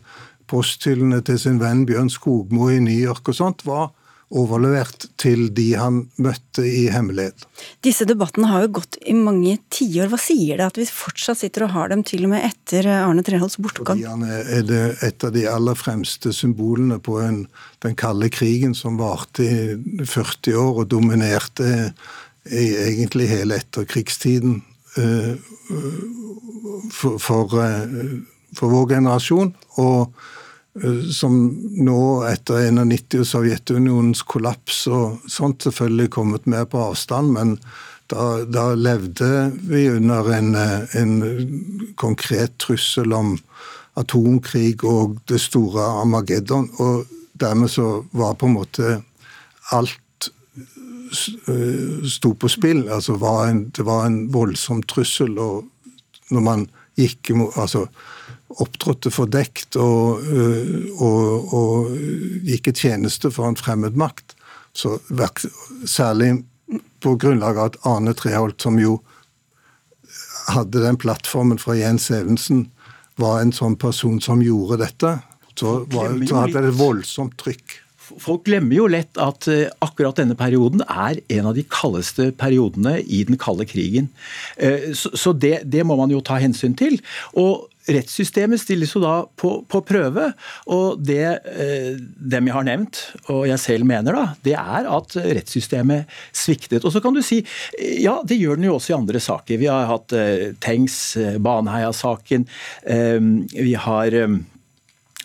posthyllene til sin venn Bjørn Skogmo i New York og sånt, var overlevert til de han møtte i hemmelighet. Disse debattene har jo gått i mange tiår. Hva sier det at vi fortsatt sitter og har dem til og med etter Arne Treholts bortgang? Fordi han er det et av de aller fremste symbolene på en, den kalde krigen som varte i 40 år og dominerte i egentlig hele etterkrigstiden uh, for, for, uh, for vår generasjon. og Eh, som nå, etter 91 og Sovjetunionens kollaps og sånt, selvfølgelig kommet mer på avstand, men da, da levde vi under en, eh, en, konkret trussel om atomkrig og det store Armageddon. Og dermed så var på en måte alt eh, sto på spill. Altså var en, det var en voldsom trussel. Og når man gikk imot altså opptrådte fordekt og, øh, og, og gikk i tjeneste for en fremmed makt. Så Særlig på grunnlag av at Arne Treholt, som jo hadde den plattformen fra Jens Evensen, var en sånn person som gjorde dette, så, var, så hadde det voldsomt trykk. Folk glemmer jo lett at øh, akkurat denne perioden er en av de kaldeste periodene i den kalde krigen. Øh, så det, det må man jo ta hensyn til. Og rettssystemet stilles jo da på, på prøve. Og det eh, dem jeg har nevnt, og jeg selv mener, da, det er at rettssystemet sviktet. Og så kan du si ja, det gjør den jo også i andre saker. Vi har hatt eh, Tengs, eh, Baneheia-saken. Eh, vi har eh,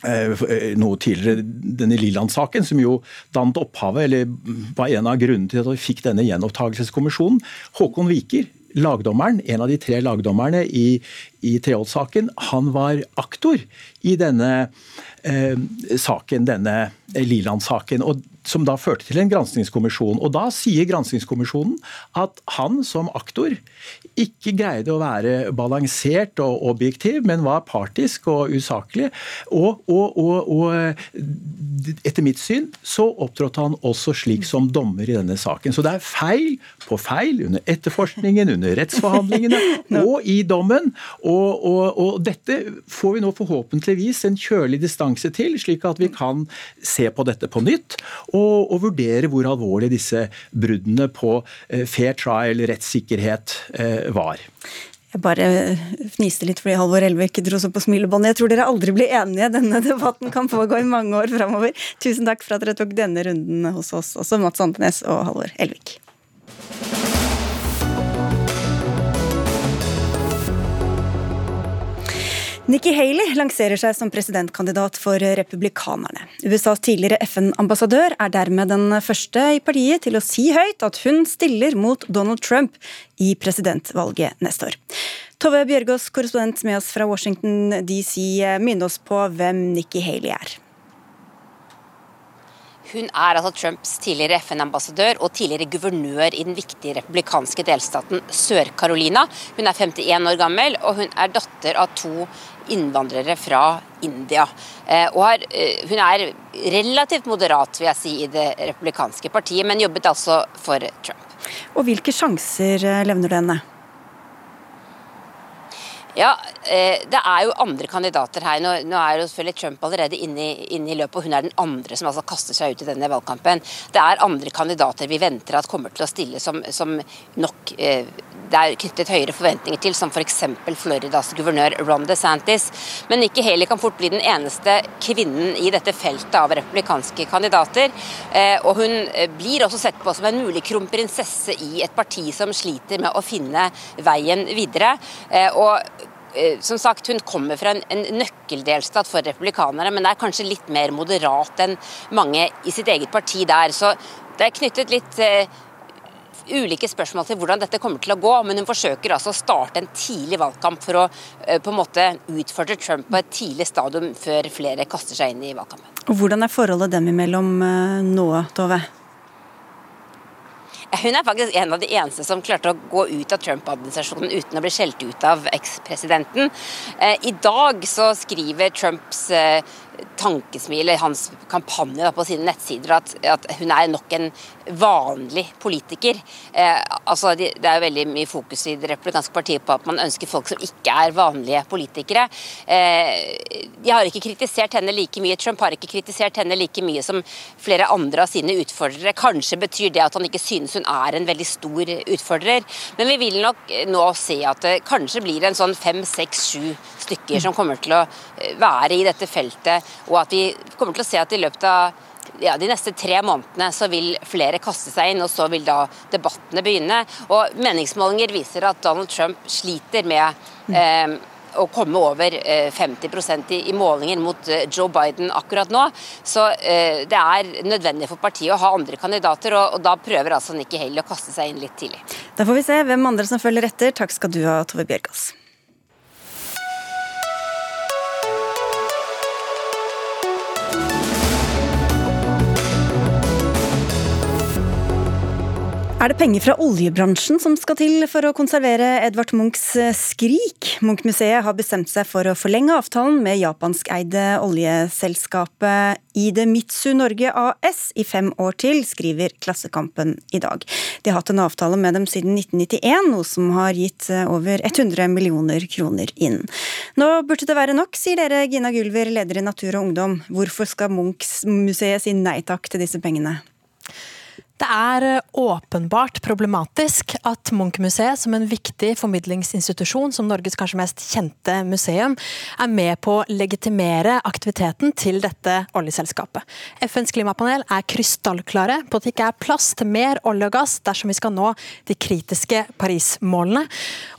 eh, noe tidligere, denne Liland-saken, som jo dannet opphavet, eller var en av grunnene til at vi fikk denne gjenopptakelseskommisjonen. Håkon Wiker, lagdommeren, en av de tre lagdommerne i, i Treholt-saken, han var aktor i denne saken, denne Liland-saken. og som da førte til en granskingskommisjon. Og Da sier granskingskommisjonen at han som aktor ikke greide å være balansert og objektiv, men var partisk og usaklig. Og, og, og, og etter mitt syn så opptrådte han også slik som dommer i denne saken. Så det er feil på feil under etterforskningen, under rettsforhandlingene og i dommen. Og, dette får vi nå forhåpentligvis en kjølig distanse til, slik at vi kan se på dette på nytt og, og vurdere hvor alvorlig disse bruddene på eh, fair trial, rettssikkerhet, eh, var. Jeg bare fniste litt fordi Halvor Elvik dro seg på smilebåndet. Jeg tror dere aldri blir enige. Denne debatten kan pågå i mange år framover. Tusen takk for at dere tok denne runden hos oss, også Mats Andenes og Halvor Elvik. Nikki Haley lanserer seg som presidentkandidat for republikanerne. USAs tidligere FN-ambassadør er dermed den første i partiet til å si høyt at hun stiller mot Donald Trump i presidentvalget neste år. Tove Bjørgaas, korrespondent med oss fra Washington DC, minn oss på hvem Nikki Haley er. hun er altså Trumps tidligere FN-ambassadør og tidligere guvernør i den viktige republikanske delstaten Sør-Carolina. Hun er 51 år gammel, og hun er datter av to innvandrere fra India. Eh, og hun er relativt moderat vil jeg si, i det republikanske partiet, men jobbet altså for Trump. Og Hvilke sjanser levner du henne? Ja, eh, Det er jo andre kandidater her. Nå, er jo selvfølgelig Trump allerede inne i, løpet, og hun er den andre som altså kaster seg ut i denne valgkampen. Det er andre kandidater vi venter at kommer til å stille som, som nok eh, det er knyttet høyere forventninger til, som f.eks. Floridas guvernør Ron DeSantis. Men Nikki Haley kan fort bli den eneste kvinnen i dette feltet av republikanske kandidater. Eh, og hun blir også sett på som en mulig kronprinsesse i et parti som sliter med å finne veien videre. Og som sagt, Hun kommer fra en, en, nøkkeldelstat for republikanere, men er kanskje litt mer moderat enn mange i sitt eget parti der. Så det er knyttet litt uh, ulike spørsmål til hvordan dette kommer til å gå, men hun forsøker altså å starte en tidlig valgkamp for å uh, på en måte utfordre Trump på et tidlig stadium før flere kaster seg inn i valgkampen. Hvordan er forholdet dem imellom uh, nå, Tove? Hun er faktisk en av de eneste som klarte å gå ut av Trump-administrasjonen uten å bli skjelt ut av ekspresidenten. Eh, I dag så skriver Trumps eh, tankesmil, hans kampanje på sine nettsider, at, at, hun er nok en vanlig politiker. Eh, altså, det er veldig mye fokus i det republikanske partiet på at man ønsker folk som ikke er vanlige politikere. Eh, de har ikke kritisert henne like mye. Trump har ikke kritisert henne like mye som flere andre av sine utfordrere. Kanskje betyr det at han ikke synes hun er en veldig stor utfordrer. Men vi vil nok nå se at det kanskje blir en sånn fem, seks, sju stykker som kommer til å eh, være i dette feltet, og at vi kommer til å se at i løpet av ja, de neste tre månedene så vil flere kaste seg inn, og så vil da debattene begynne. Og Meningsmålinger viser at Donald Trump sliter med eh, å komme over 50 eh, i, i målinger mot eh, Joe Biden akkurat nå. Så eh, det er nødvendig for partiet å ha andre kandidater, og, og da prøver altså Nikki Haley å kaste seg inn litt tidlig. Da får vi se hvem andre som følger etter. Takk skal du ha, Tove Bjørgaas. Er det penger fra oljebransjen som skal til for å konservere Edvard Munchs eh, 'Skrik'? Munch-museet har bestemt seg for å forlenge avtalen med japanskeide oljeselskapet Ide Mitsu Norge AS i fem år til, skriver Klassekampen i dag. De har hatt en avtale med dem siden 1991, noe som har gitt eh, over 100 millioner kroner inn. Nå burde det være nok, sier dere, Gina Gulver, leder i Natur og Ungdom. Hvorfor skal Munch-museet si nei takk til disse pengene? Det er eh, åpenbart problematisk at Munch-museet, som en viktig formidlingsinstitusjon, som Norges kanskje mest kjente museum, er med på å legitimere aktiviteten til dette oljeselskapet. FNs klimapanel er krystallklare på at det ikke er plass til mer olje og gass dersom vi skal nå de kritiske Paris-målene.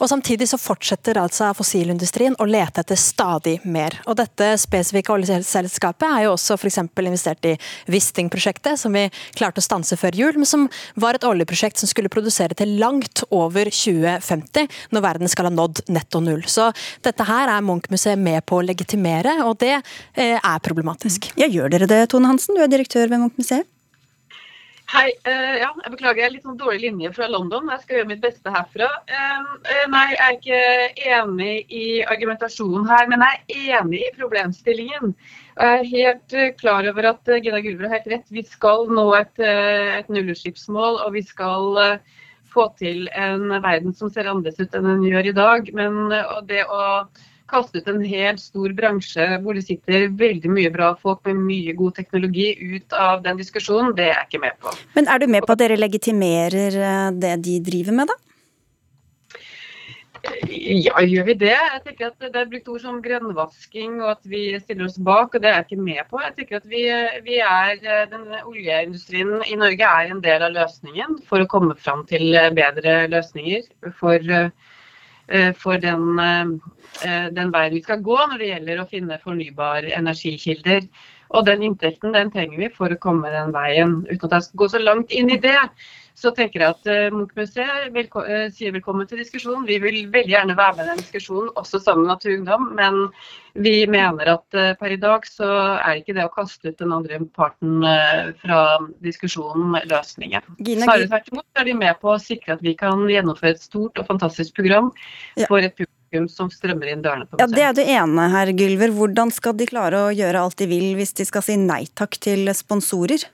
Og Samtidig så fortsetter altså fossilindustrien å lete etter stadig mer. Og Dette spesifikke oljeselskapet er jo også f.eks. investert i Wisting-prosjektet, som vi klarte å stanse før jul jul, men som var et oljeprosjekt som skulle produsere til langt over 2050, når verden skal ha nådd netto null. Så dette her er Munch-museet med på å legitimere, og det eh, er problematisk. Ja, Gjør dere det, Tone Hansen, du er direktør ved Munch-museet? Hei. Uh, ja, jeg beklager, er litt sånn dårlig linje fra London. Jeg skal gjøre mitt beste herfra. Uh, nei, jeg er ikke enig i argumentasjonen her, men jeg er enig i problemstillingen. Jeg er helt klar over at Gina Gulver har helt rett. Vi skal nå et, et nullutslippsmål, og vi skal få til en verden som ser annerledes ut enn den gjør i dag. Men det å kaste ut en helt stor bransje hvor det sitter veldig mye bra folk med mye god teknologi ut av den diskusjonen, det er jeg ikke med på. Men er du med på at dere legitimerer eh, det de driver med, da? Ja, gjør vi det? Jeg tenker at Det er brukt ord som grønnvasking og at vi stiller oss bak, og det er jeg ikke med på. Jeg tenker at vi, vi er, eh, den Oljeindustrien i Norge er en del av løsningen for å komme fram til bedre løsninger for Eh, for den, eh, den, veien vi skal gå når det gjelder å finne fornybare energikilder. Og den inntekten den trenger vi for å komme den veien. Uten at jeg skal gå så langt inn i det, så tenker jeg at uh, Munch-museet velko uh, sier velkommen til diskusjon. Vi vil veldig gjerne være med i den diskusjonen, også sammen med Naturungdom. Men vi mener at uh, per i dag så er ikke det å kaste ut den andre parten fra diskusjonen løsningen. Snarere tvert imot er de med på å sikre at vi kan gjennomføre et stort og fantastisk program for et publikum som strømmer inn dørene på museet. Ja, Det er du ene her, Gylver. Hvordan skal de klare å gjøre alt de vil hvis de skal si nei takk til sponsorer?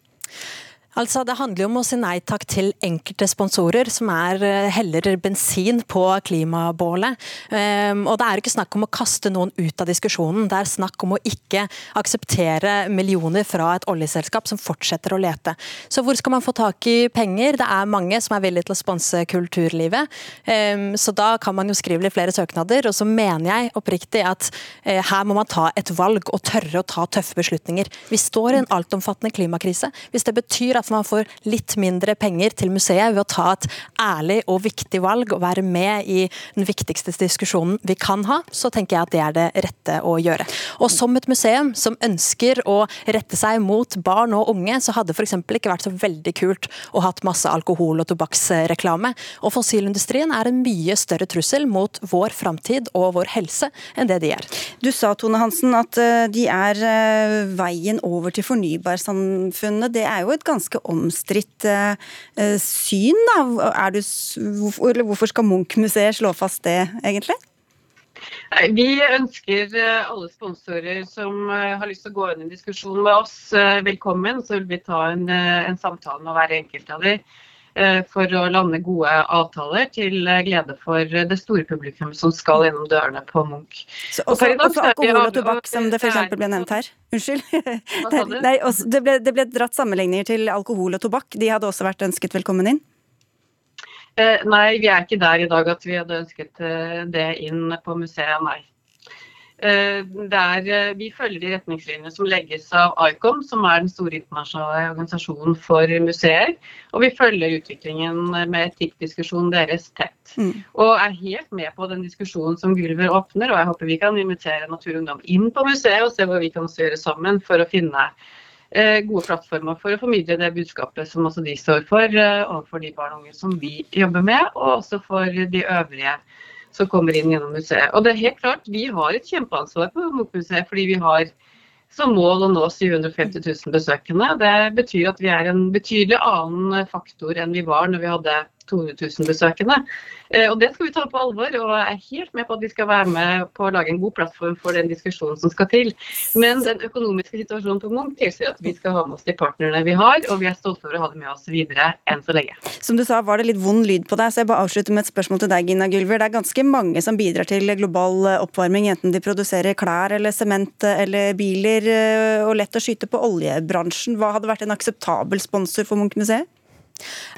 Altså, Det handler jo om å si nei takk til enkelte sponsorer, som er eh, heller bensin på klimabålet. Um, og Det er ikke snakk om å kaste noen ut av diskusjonen, det er snakk om å ikke akseptere millioner fra et oljeselskap som fortsetter å lete. Så hvor skal man få tak i penger? Det er mange som er villige til å sponse kulturlivet. Um, så da kan man jo skrive litt flere søknader. Og så mener jeg oppriktig at uh, her må man ta et valg og tørre å ta tøffe beslutninger. Vi står i en altomfattende klimakrise. Hvis det betyr at man får litt mindre penger til museet ved å ta et ærlig og viktig valg og være med i den viktigste diskusjonen vi kan ha, så tenker jeg at det er det rette å gjøre. Og som et museum som ønsker å rette seg mot barn og unge, så hadde f.eks. ikke vært så veldig kult å hatt masse alkohol- og tobakksreklame. Og fossilindustrien er en mye større trussel mot vår framtid og vår helse enn det de er. Du sa Tone Hansen at eh, de er eh, veien over til fornybarsamfunnet. Det er jo et ganske ganske omstridt eh, eh, syn. Da. Du, hvorfor, skal Munch-museet slå fast det, egentlig? Vi ønsker eh, alle sponsorer som har lyst til å gå inn i diskusjon med oss, velkommen. Så vil vi ta en, en samtale med hver enkelt av dem. Eh, for å lande gode avtaler til eh, glede for det store publikum som skal gjennom dørene på Munch. Så også, og også alkohol og tobakk, som det f.eks. ble nevnt her. Unnskyld. Nei, det, ble, det ble dratt sammenligninger til alkohol og tobakk. De hadde også vært ønsket velkommen inn? Eh, nei, vi er ikke der i dag at vi hadde ønsket det inn på museet, nei. Eh, der eh, vi følger de retningslinjene som legges av ICOM, som er den store internasjonale organisasjonen for museer. Og vi følger utviklingen med etikkdiskusjonen deres tett. Mm. Og er helt med på den diskusjonen som Gulver åpner, og jeg håper vi kan invitere Natur og Ungdom inn på museet og se hva vi kan gjøre sammen for å finne eh, gode plattformer for å formidle det budskapet som også de står for overfor de barn og unge som vi jobber med, og også for de øvrige som kommer inn gjennom museet. Og det er helt klart, Vi har et kjempeansvar på Munch-museet, fordi vi har som mål å nå 750 000 besøkende. Det betyr at vi er en betydelig annen faktor enn vi var når vi hadde 200 000 besøkende. Eh, og Det skal vi ta på alvor, og jeg er helt med på at vi skal være med på å lage en god plattform for den diskusjonen som skal til. Men den økonomiske situasjonen på Munch tilsier at vi skal ha med oss de partnerne vi har, og vi er stolte over å ha dem med oss videre enn så lenge. Som du sa, var det litt vond lyd på deg, så jeg bare avslutter med et spørsmål til deg, Gina Gylver. Det er ganske mange som bidrar til global oppvarming, enten de produserer klær eller sement eller biler, eh, og lett å skyte på oljebransjen. Hva hadde vært en akseptabel sponsor for Munch-museet?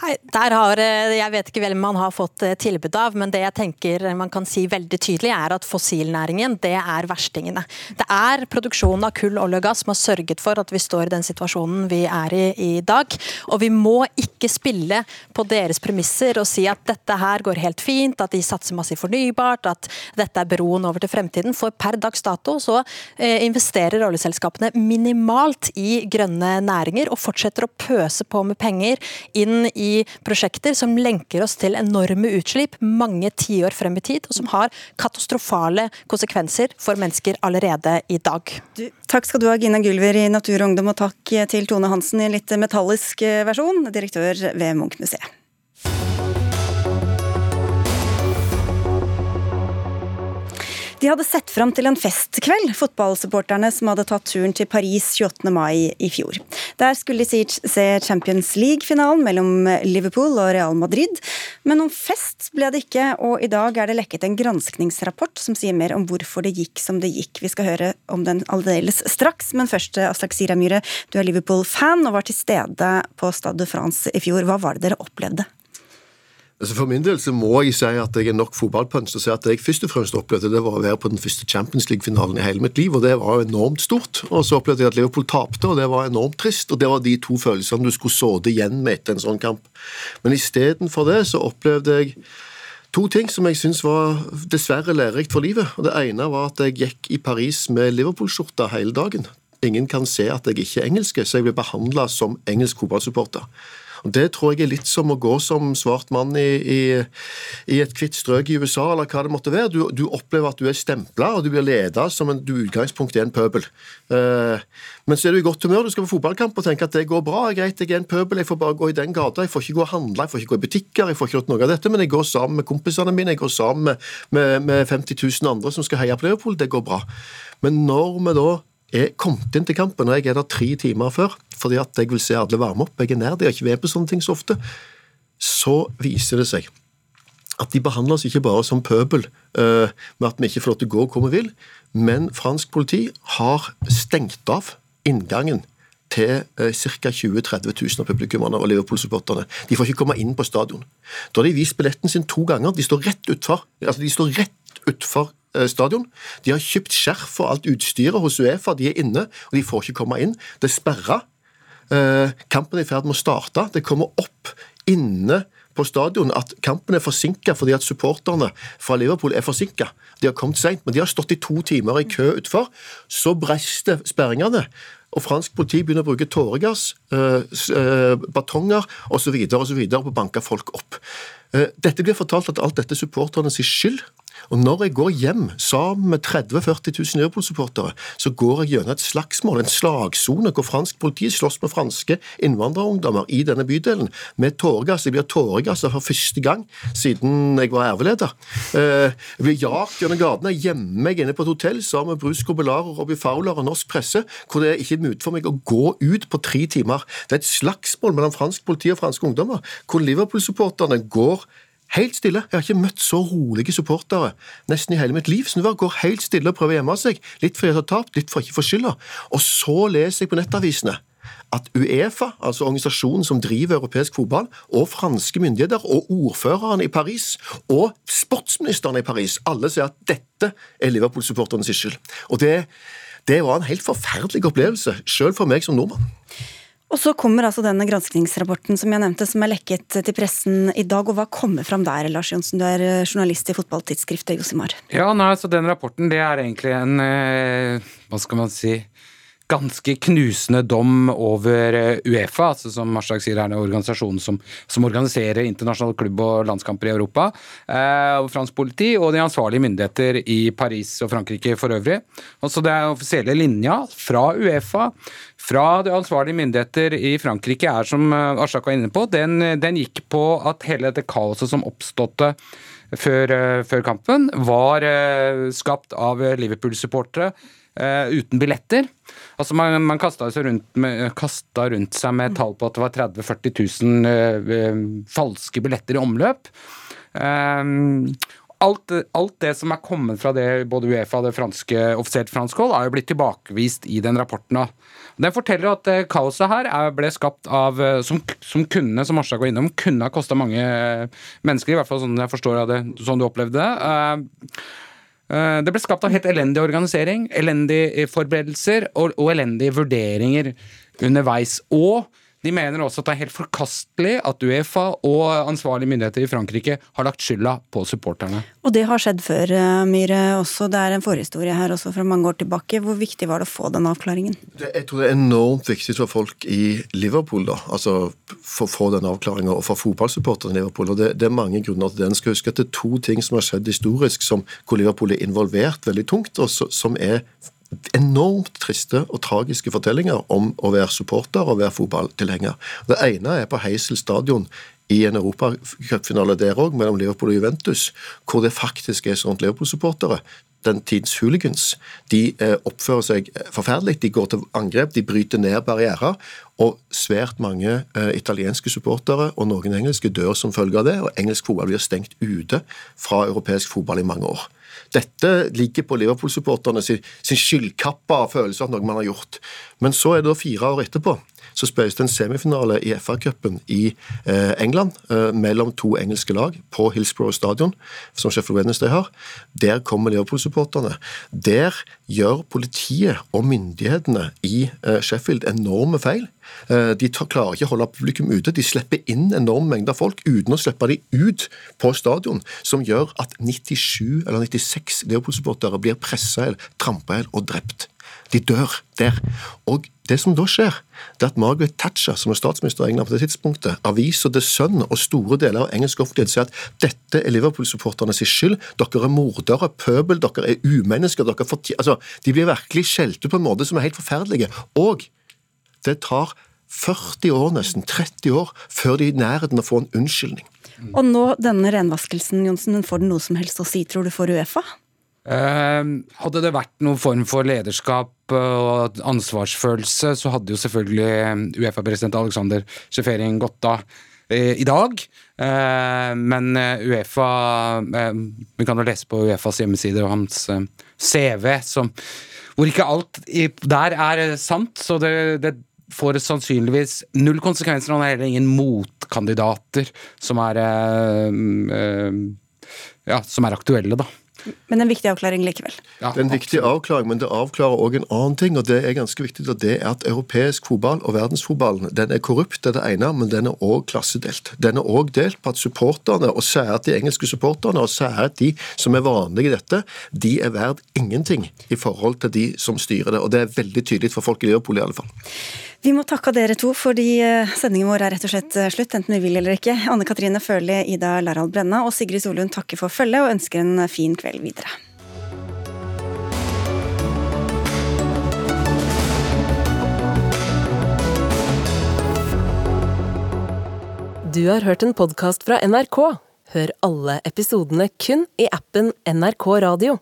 Nei, der har, eh, Jeg vet ikke hvem man har fått eh, tilbud av, men det jeg tenker man kan si veldig tydelig, er at fossilnæringen det er verstingene. Det er produksjonen av kull, olje og gass som har sørget for at vi står i den situasjonen vi er i i dag. Og vi må ikke spille på deres premisser og si at dette her går helt fint, at de satser masse fornybart, at dette er broen over til fremtiden. For per dags dato så eh, investerer oljeselskapene minimalt i grønne næringer og fortsetter å pøse på med penger inn inn i prosjekter som lenker oss til enorme utslipp mange tiår frem i tid, og som har katastrofale konsekvenser for mennesker allerede i dag. Du, takk skal du ha, Gina Gulver i Natur og Ungdom, og takk til Tone Hansen i en litt metallisk versjon, direktør ved Munch-museet. De hadde sett fram til en festkveld, fotballsupporterne som hadde tatt turen til Paris 28. mai i fjor. Der skulle de se Champions League-finalen mellom Liverpool og Real Madrid. Men noen fest ble det ikke, og i dag er det lekket en granskningsrapport som sier mer om hvorfor det gikk som det gikk. Vi skal høre om den aldeles straks, men først Aslak Siramyhre, du er Liverpool-fan og var til stede på Stade de France i fjor. Hva var det dere opplevde? Altså For min del så må jeg si at jeg er nok fotballpunch til å si at jeg først og fremst opplevde det var å være på den første Champions League-finalen i hele mitt liv, og det var jo enormt stort. Og så opplevde jeg at Liverpool tapte, og det var enormt trist. Og det var de to følelsene du skulle såde igjen med etter en sånn kamp. Men istedenfor det så opplevde jeg To ting som jeg syns var dessverre lærerikt for livet. og Det ene var at jeg gikk i Paris med Liverpool-skjorta hele dagen. Ingen kan se at jeg ikke er engelsk, så jeg ble behandla som engelsk fotballsupporter. Og Det tror jeg er litt som å gå som svart mann i, i, i et hvitt strøk i USA, eller hva det måtte være. Du, du opplever at du er stempla, og du blir leda som en du utgangspunkt er en pøbel. Uh, men så er du i godt humør, du skal på fotballkamp og tenker at det går bra. Greit, jeg er en pøbel, jeg får bare gå i den gata. Jeg får ikke gå og handle, jeg får ikke gå i butikker, jeg får ikke gjort noe av dette, men jeg går sammen med kompisene mine, jeg går sammen med, med, med 50 000 andre som skal heie på Liverpool. Det går bra. Men når vi da er kom inn til kampen, og jeg er der tre timer før fordi at jeg vil se alle varme opp, jeg er nær, de har ikke ved på sånne ting så ofte, så viser det seg at de behandler oss ikke bare som pøbel uh, med at vi ikke får lov til å gå hvor vi vil, men fransk politi har stengt av inngangen til ca. 20 000-30 000 av publikummerne og Liverpool-supporterne. De får ikke komme inn på stadion. Da har de vist billetten sin to ganger. De står rett utfor. Altså, de stadion. De har kjøpt skjerf og alt utstyret hos Uefa. De er inne, og de får ikke komme inn. Det er sperra. Eh, kampen er i ferd med å starte. Det kommer opp inne på stadion at kampen er forsinka fordi at supporterne fra Liverpool er forsinka. De har kommet seint, men de har stått i to timer i kø utfor. Så brester sperringene. Og fransk politi begynner å bruke tåregass, eh, batonger osv. på å banke folk opp. Dette blir fortalt at alt dette er supporternes skyld. Og når jeg går hjem sammen med 30 000-40 000 Liverpool-supportere, så går jeg gjennom et slagsmål, en slagsone, hvor fransk politi slåss med franske innvandrerungdommer i denne bydelen med tåregass. Jeg blir tåregassa for første gang siden jeg var RV-leder. Eh, jeg blir jagt gjennom gatene, gjemmer meg inne på et hotell sammen med Bruce Cobelar og Robbie Fowler og norsk presse, hvor det er ikke er mulig for meg å gå ut på tre timer. Det er et slagsmål mellom fransk politi og franske ungdommer, hvor Liverpool-supporterne går Helt stille. Jeg har ikke møtt så rolige supportere nesten i hele mitt liv. Så går helt stille og prøver å gjemme seg. Litt fordi jeg har tapt, litt for ikke få skylda. Og så leser jeg på nettavisene at Uefa, altså organisasjonen som driver europeisk fotball, og franske myndigheter og ordførerne i Paris og sportsministeren i Paris, alle sier at dette er Liverpool-supporternes skyld. Og det, det var en helt forferdelig opplevelse, sjøl for meg som nordmann. Og så kommer altså denne granskningsrapporten som jeg nevnte, som er lekket til pressen i dag. og Hva kommer fram der, Lars Johnsen? Du er eh, journalist i fotballtidsskriftet Josimar. Ja, nei, så Den rapporten det er egentlig en eh, Hva skal man si ganske knusende dom over eh, Uefa, altså som Marstak sier er en organisasjon som, som organiserer internasjonale klubb- og landskamper i Europa, eh, og fransk politi og de ansvarlige myndigheter i Paris og Frankrike for øvrig. Også det er offisielle linja fra Uefa, fra de ansvarlige myndigheter i Frankrike, er som eh, Aslak var inne på, den, den, gikk på at hele dette kaoset som oppståtte før, eh, før kampen, var skapt av Liverpool-supportere Uh, uten billetter. Altså Man, man kasta, rundt rundt seg med tall på at det var 30 000-40 000 uh, falske billetter i omløp. Alt, alt, det som er kommet fra det både Uefa og det franske, offisielt franske hold, er jo blitt tilbakevist i den rapporten. Den forteller at uh, kaoset her er, ble skapt av som, som kunne, som Arstad går innom, kunne ha kosta mange mennesker, i hvert fall sånn jeg forstår det, sånn du opplevde det. Eh, det ble skapt av helt elendig organisering, elendige forberedelser og, og elendige vurderinger underveis. Og de mener også at det er helt forkastelig at Uefa og ansvarlige myndigheter i Frankrike har lagt skylda på supporterne. Og det har skjedd før, eh, Myhre også. Det er en forhistorie her også fra mange år tilbake. Hvor viktig var det å få den avklaringen? Det, jeg tror det er enormt viktig for folk i Liverpool, da. Altså for å få den avklaringa, og for fotballsupporterne i Liverpool. Og det, det, er mange grunner til det. En skal huske at det er to ting som har skjedd historisk som, hvor Liverpool er involvert veldig tungt, og så, som er enormt triste og tragiske fortellinger om å være supporter og være fotballtilhenger. Det ene er på Heisel stadion i en europacupfinale der òg, mellom Liverpool og Juventus, hvor det faktisk er sånn Liverpool-supportere den tids hooligans de eh, oppfører seg forferdelig. De går til angrep, de bryter ned barrierer. Og svært mange eh, italienske supportere og noen engelske dør som følge av det. Og engelsk fotball blir stengt ute fra europeisk fotball i mange år. Dette ligger på Liverpool-supporterne sin, skyldkappa følelse av noe man har gjort. Men så er det da fire år etterpå så spilles det en semifinale i FA-cupen i eh, England eh, mellom to engelske lag på Hillsborough stadion, som Sheffield Wednesday har. Der kommer Liverpool-supporterne. Der gjør politiet og myndighetene i eh, Sheffield enorme feil. De klarer ikke å holde publikum ute. De slipper inn enorm mengder folk uten å slippe de ut på stadion, som gjør at 97 eller 96 Liverpool-supportere blir pressa, trampa og drept. De dør der. Og det som da skjer, det er at Margaret Thatcher, som er statsminister i England på det tidspunktet, aviser The Sun og store deler av engelsk offentlighet sier at dette er Liverpool-supporternes skyld, dere er mordere, pøbel, dere er umennesker, dere altså, De blir virkelig skjelt ut på en måte som er helt forferdelige. Og det tar 40 år, nesten 30 år, før de er i nærheten av å få en unnskyldning. Og nå denne renvaskelsen, Johnsen, får den noe som helst å si, tror du, for Uefa? Uh, hadde det vært noen form for lederskap og ansvarsfølelse, så hadde jo selvfølgelig Uefa-president Alexander Sjefering gått av uh, i dag. Uh, men Uefa Vi kan jo lese på Uefas hjemmesider og hans CV, som, hvor ikke alt der er sant. Så det, det får sannsynligvis null konsekvenser. Han har heller ingen motkandidater som er, ja, som er aktuelle, da. Men en viktig avklaring likevel. Ja, det er en viktig avklaring, men det avklarer òg en annen ting, og det er ganske viktig. og Det er at europeisk fotball og verdensfotballen den er korrupt, det er det ene, men den er òg klassedelt. Den er òg delt på at supporterne, og særlig de engelske supporterne, og særlig de som er vanlige i dette, de er verdt ingenting i forhold til de som styrer det. Og det er veldig tydelig for folk i Liverpool i alle fall. Vi må takke dere to, fordi eh, sendingen vår er rett og slett eh, slutt, enten vi vil eller ikke. Anne Katrine Førli, Ida Larald Brenna og Sigrid Solund takker for følget og ønsker en fin kveld videre. Du har hørt en podkast fra NRK. Hør alle episodene kun i appen NRK Radio.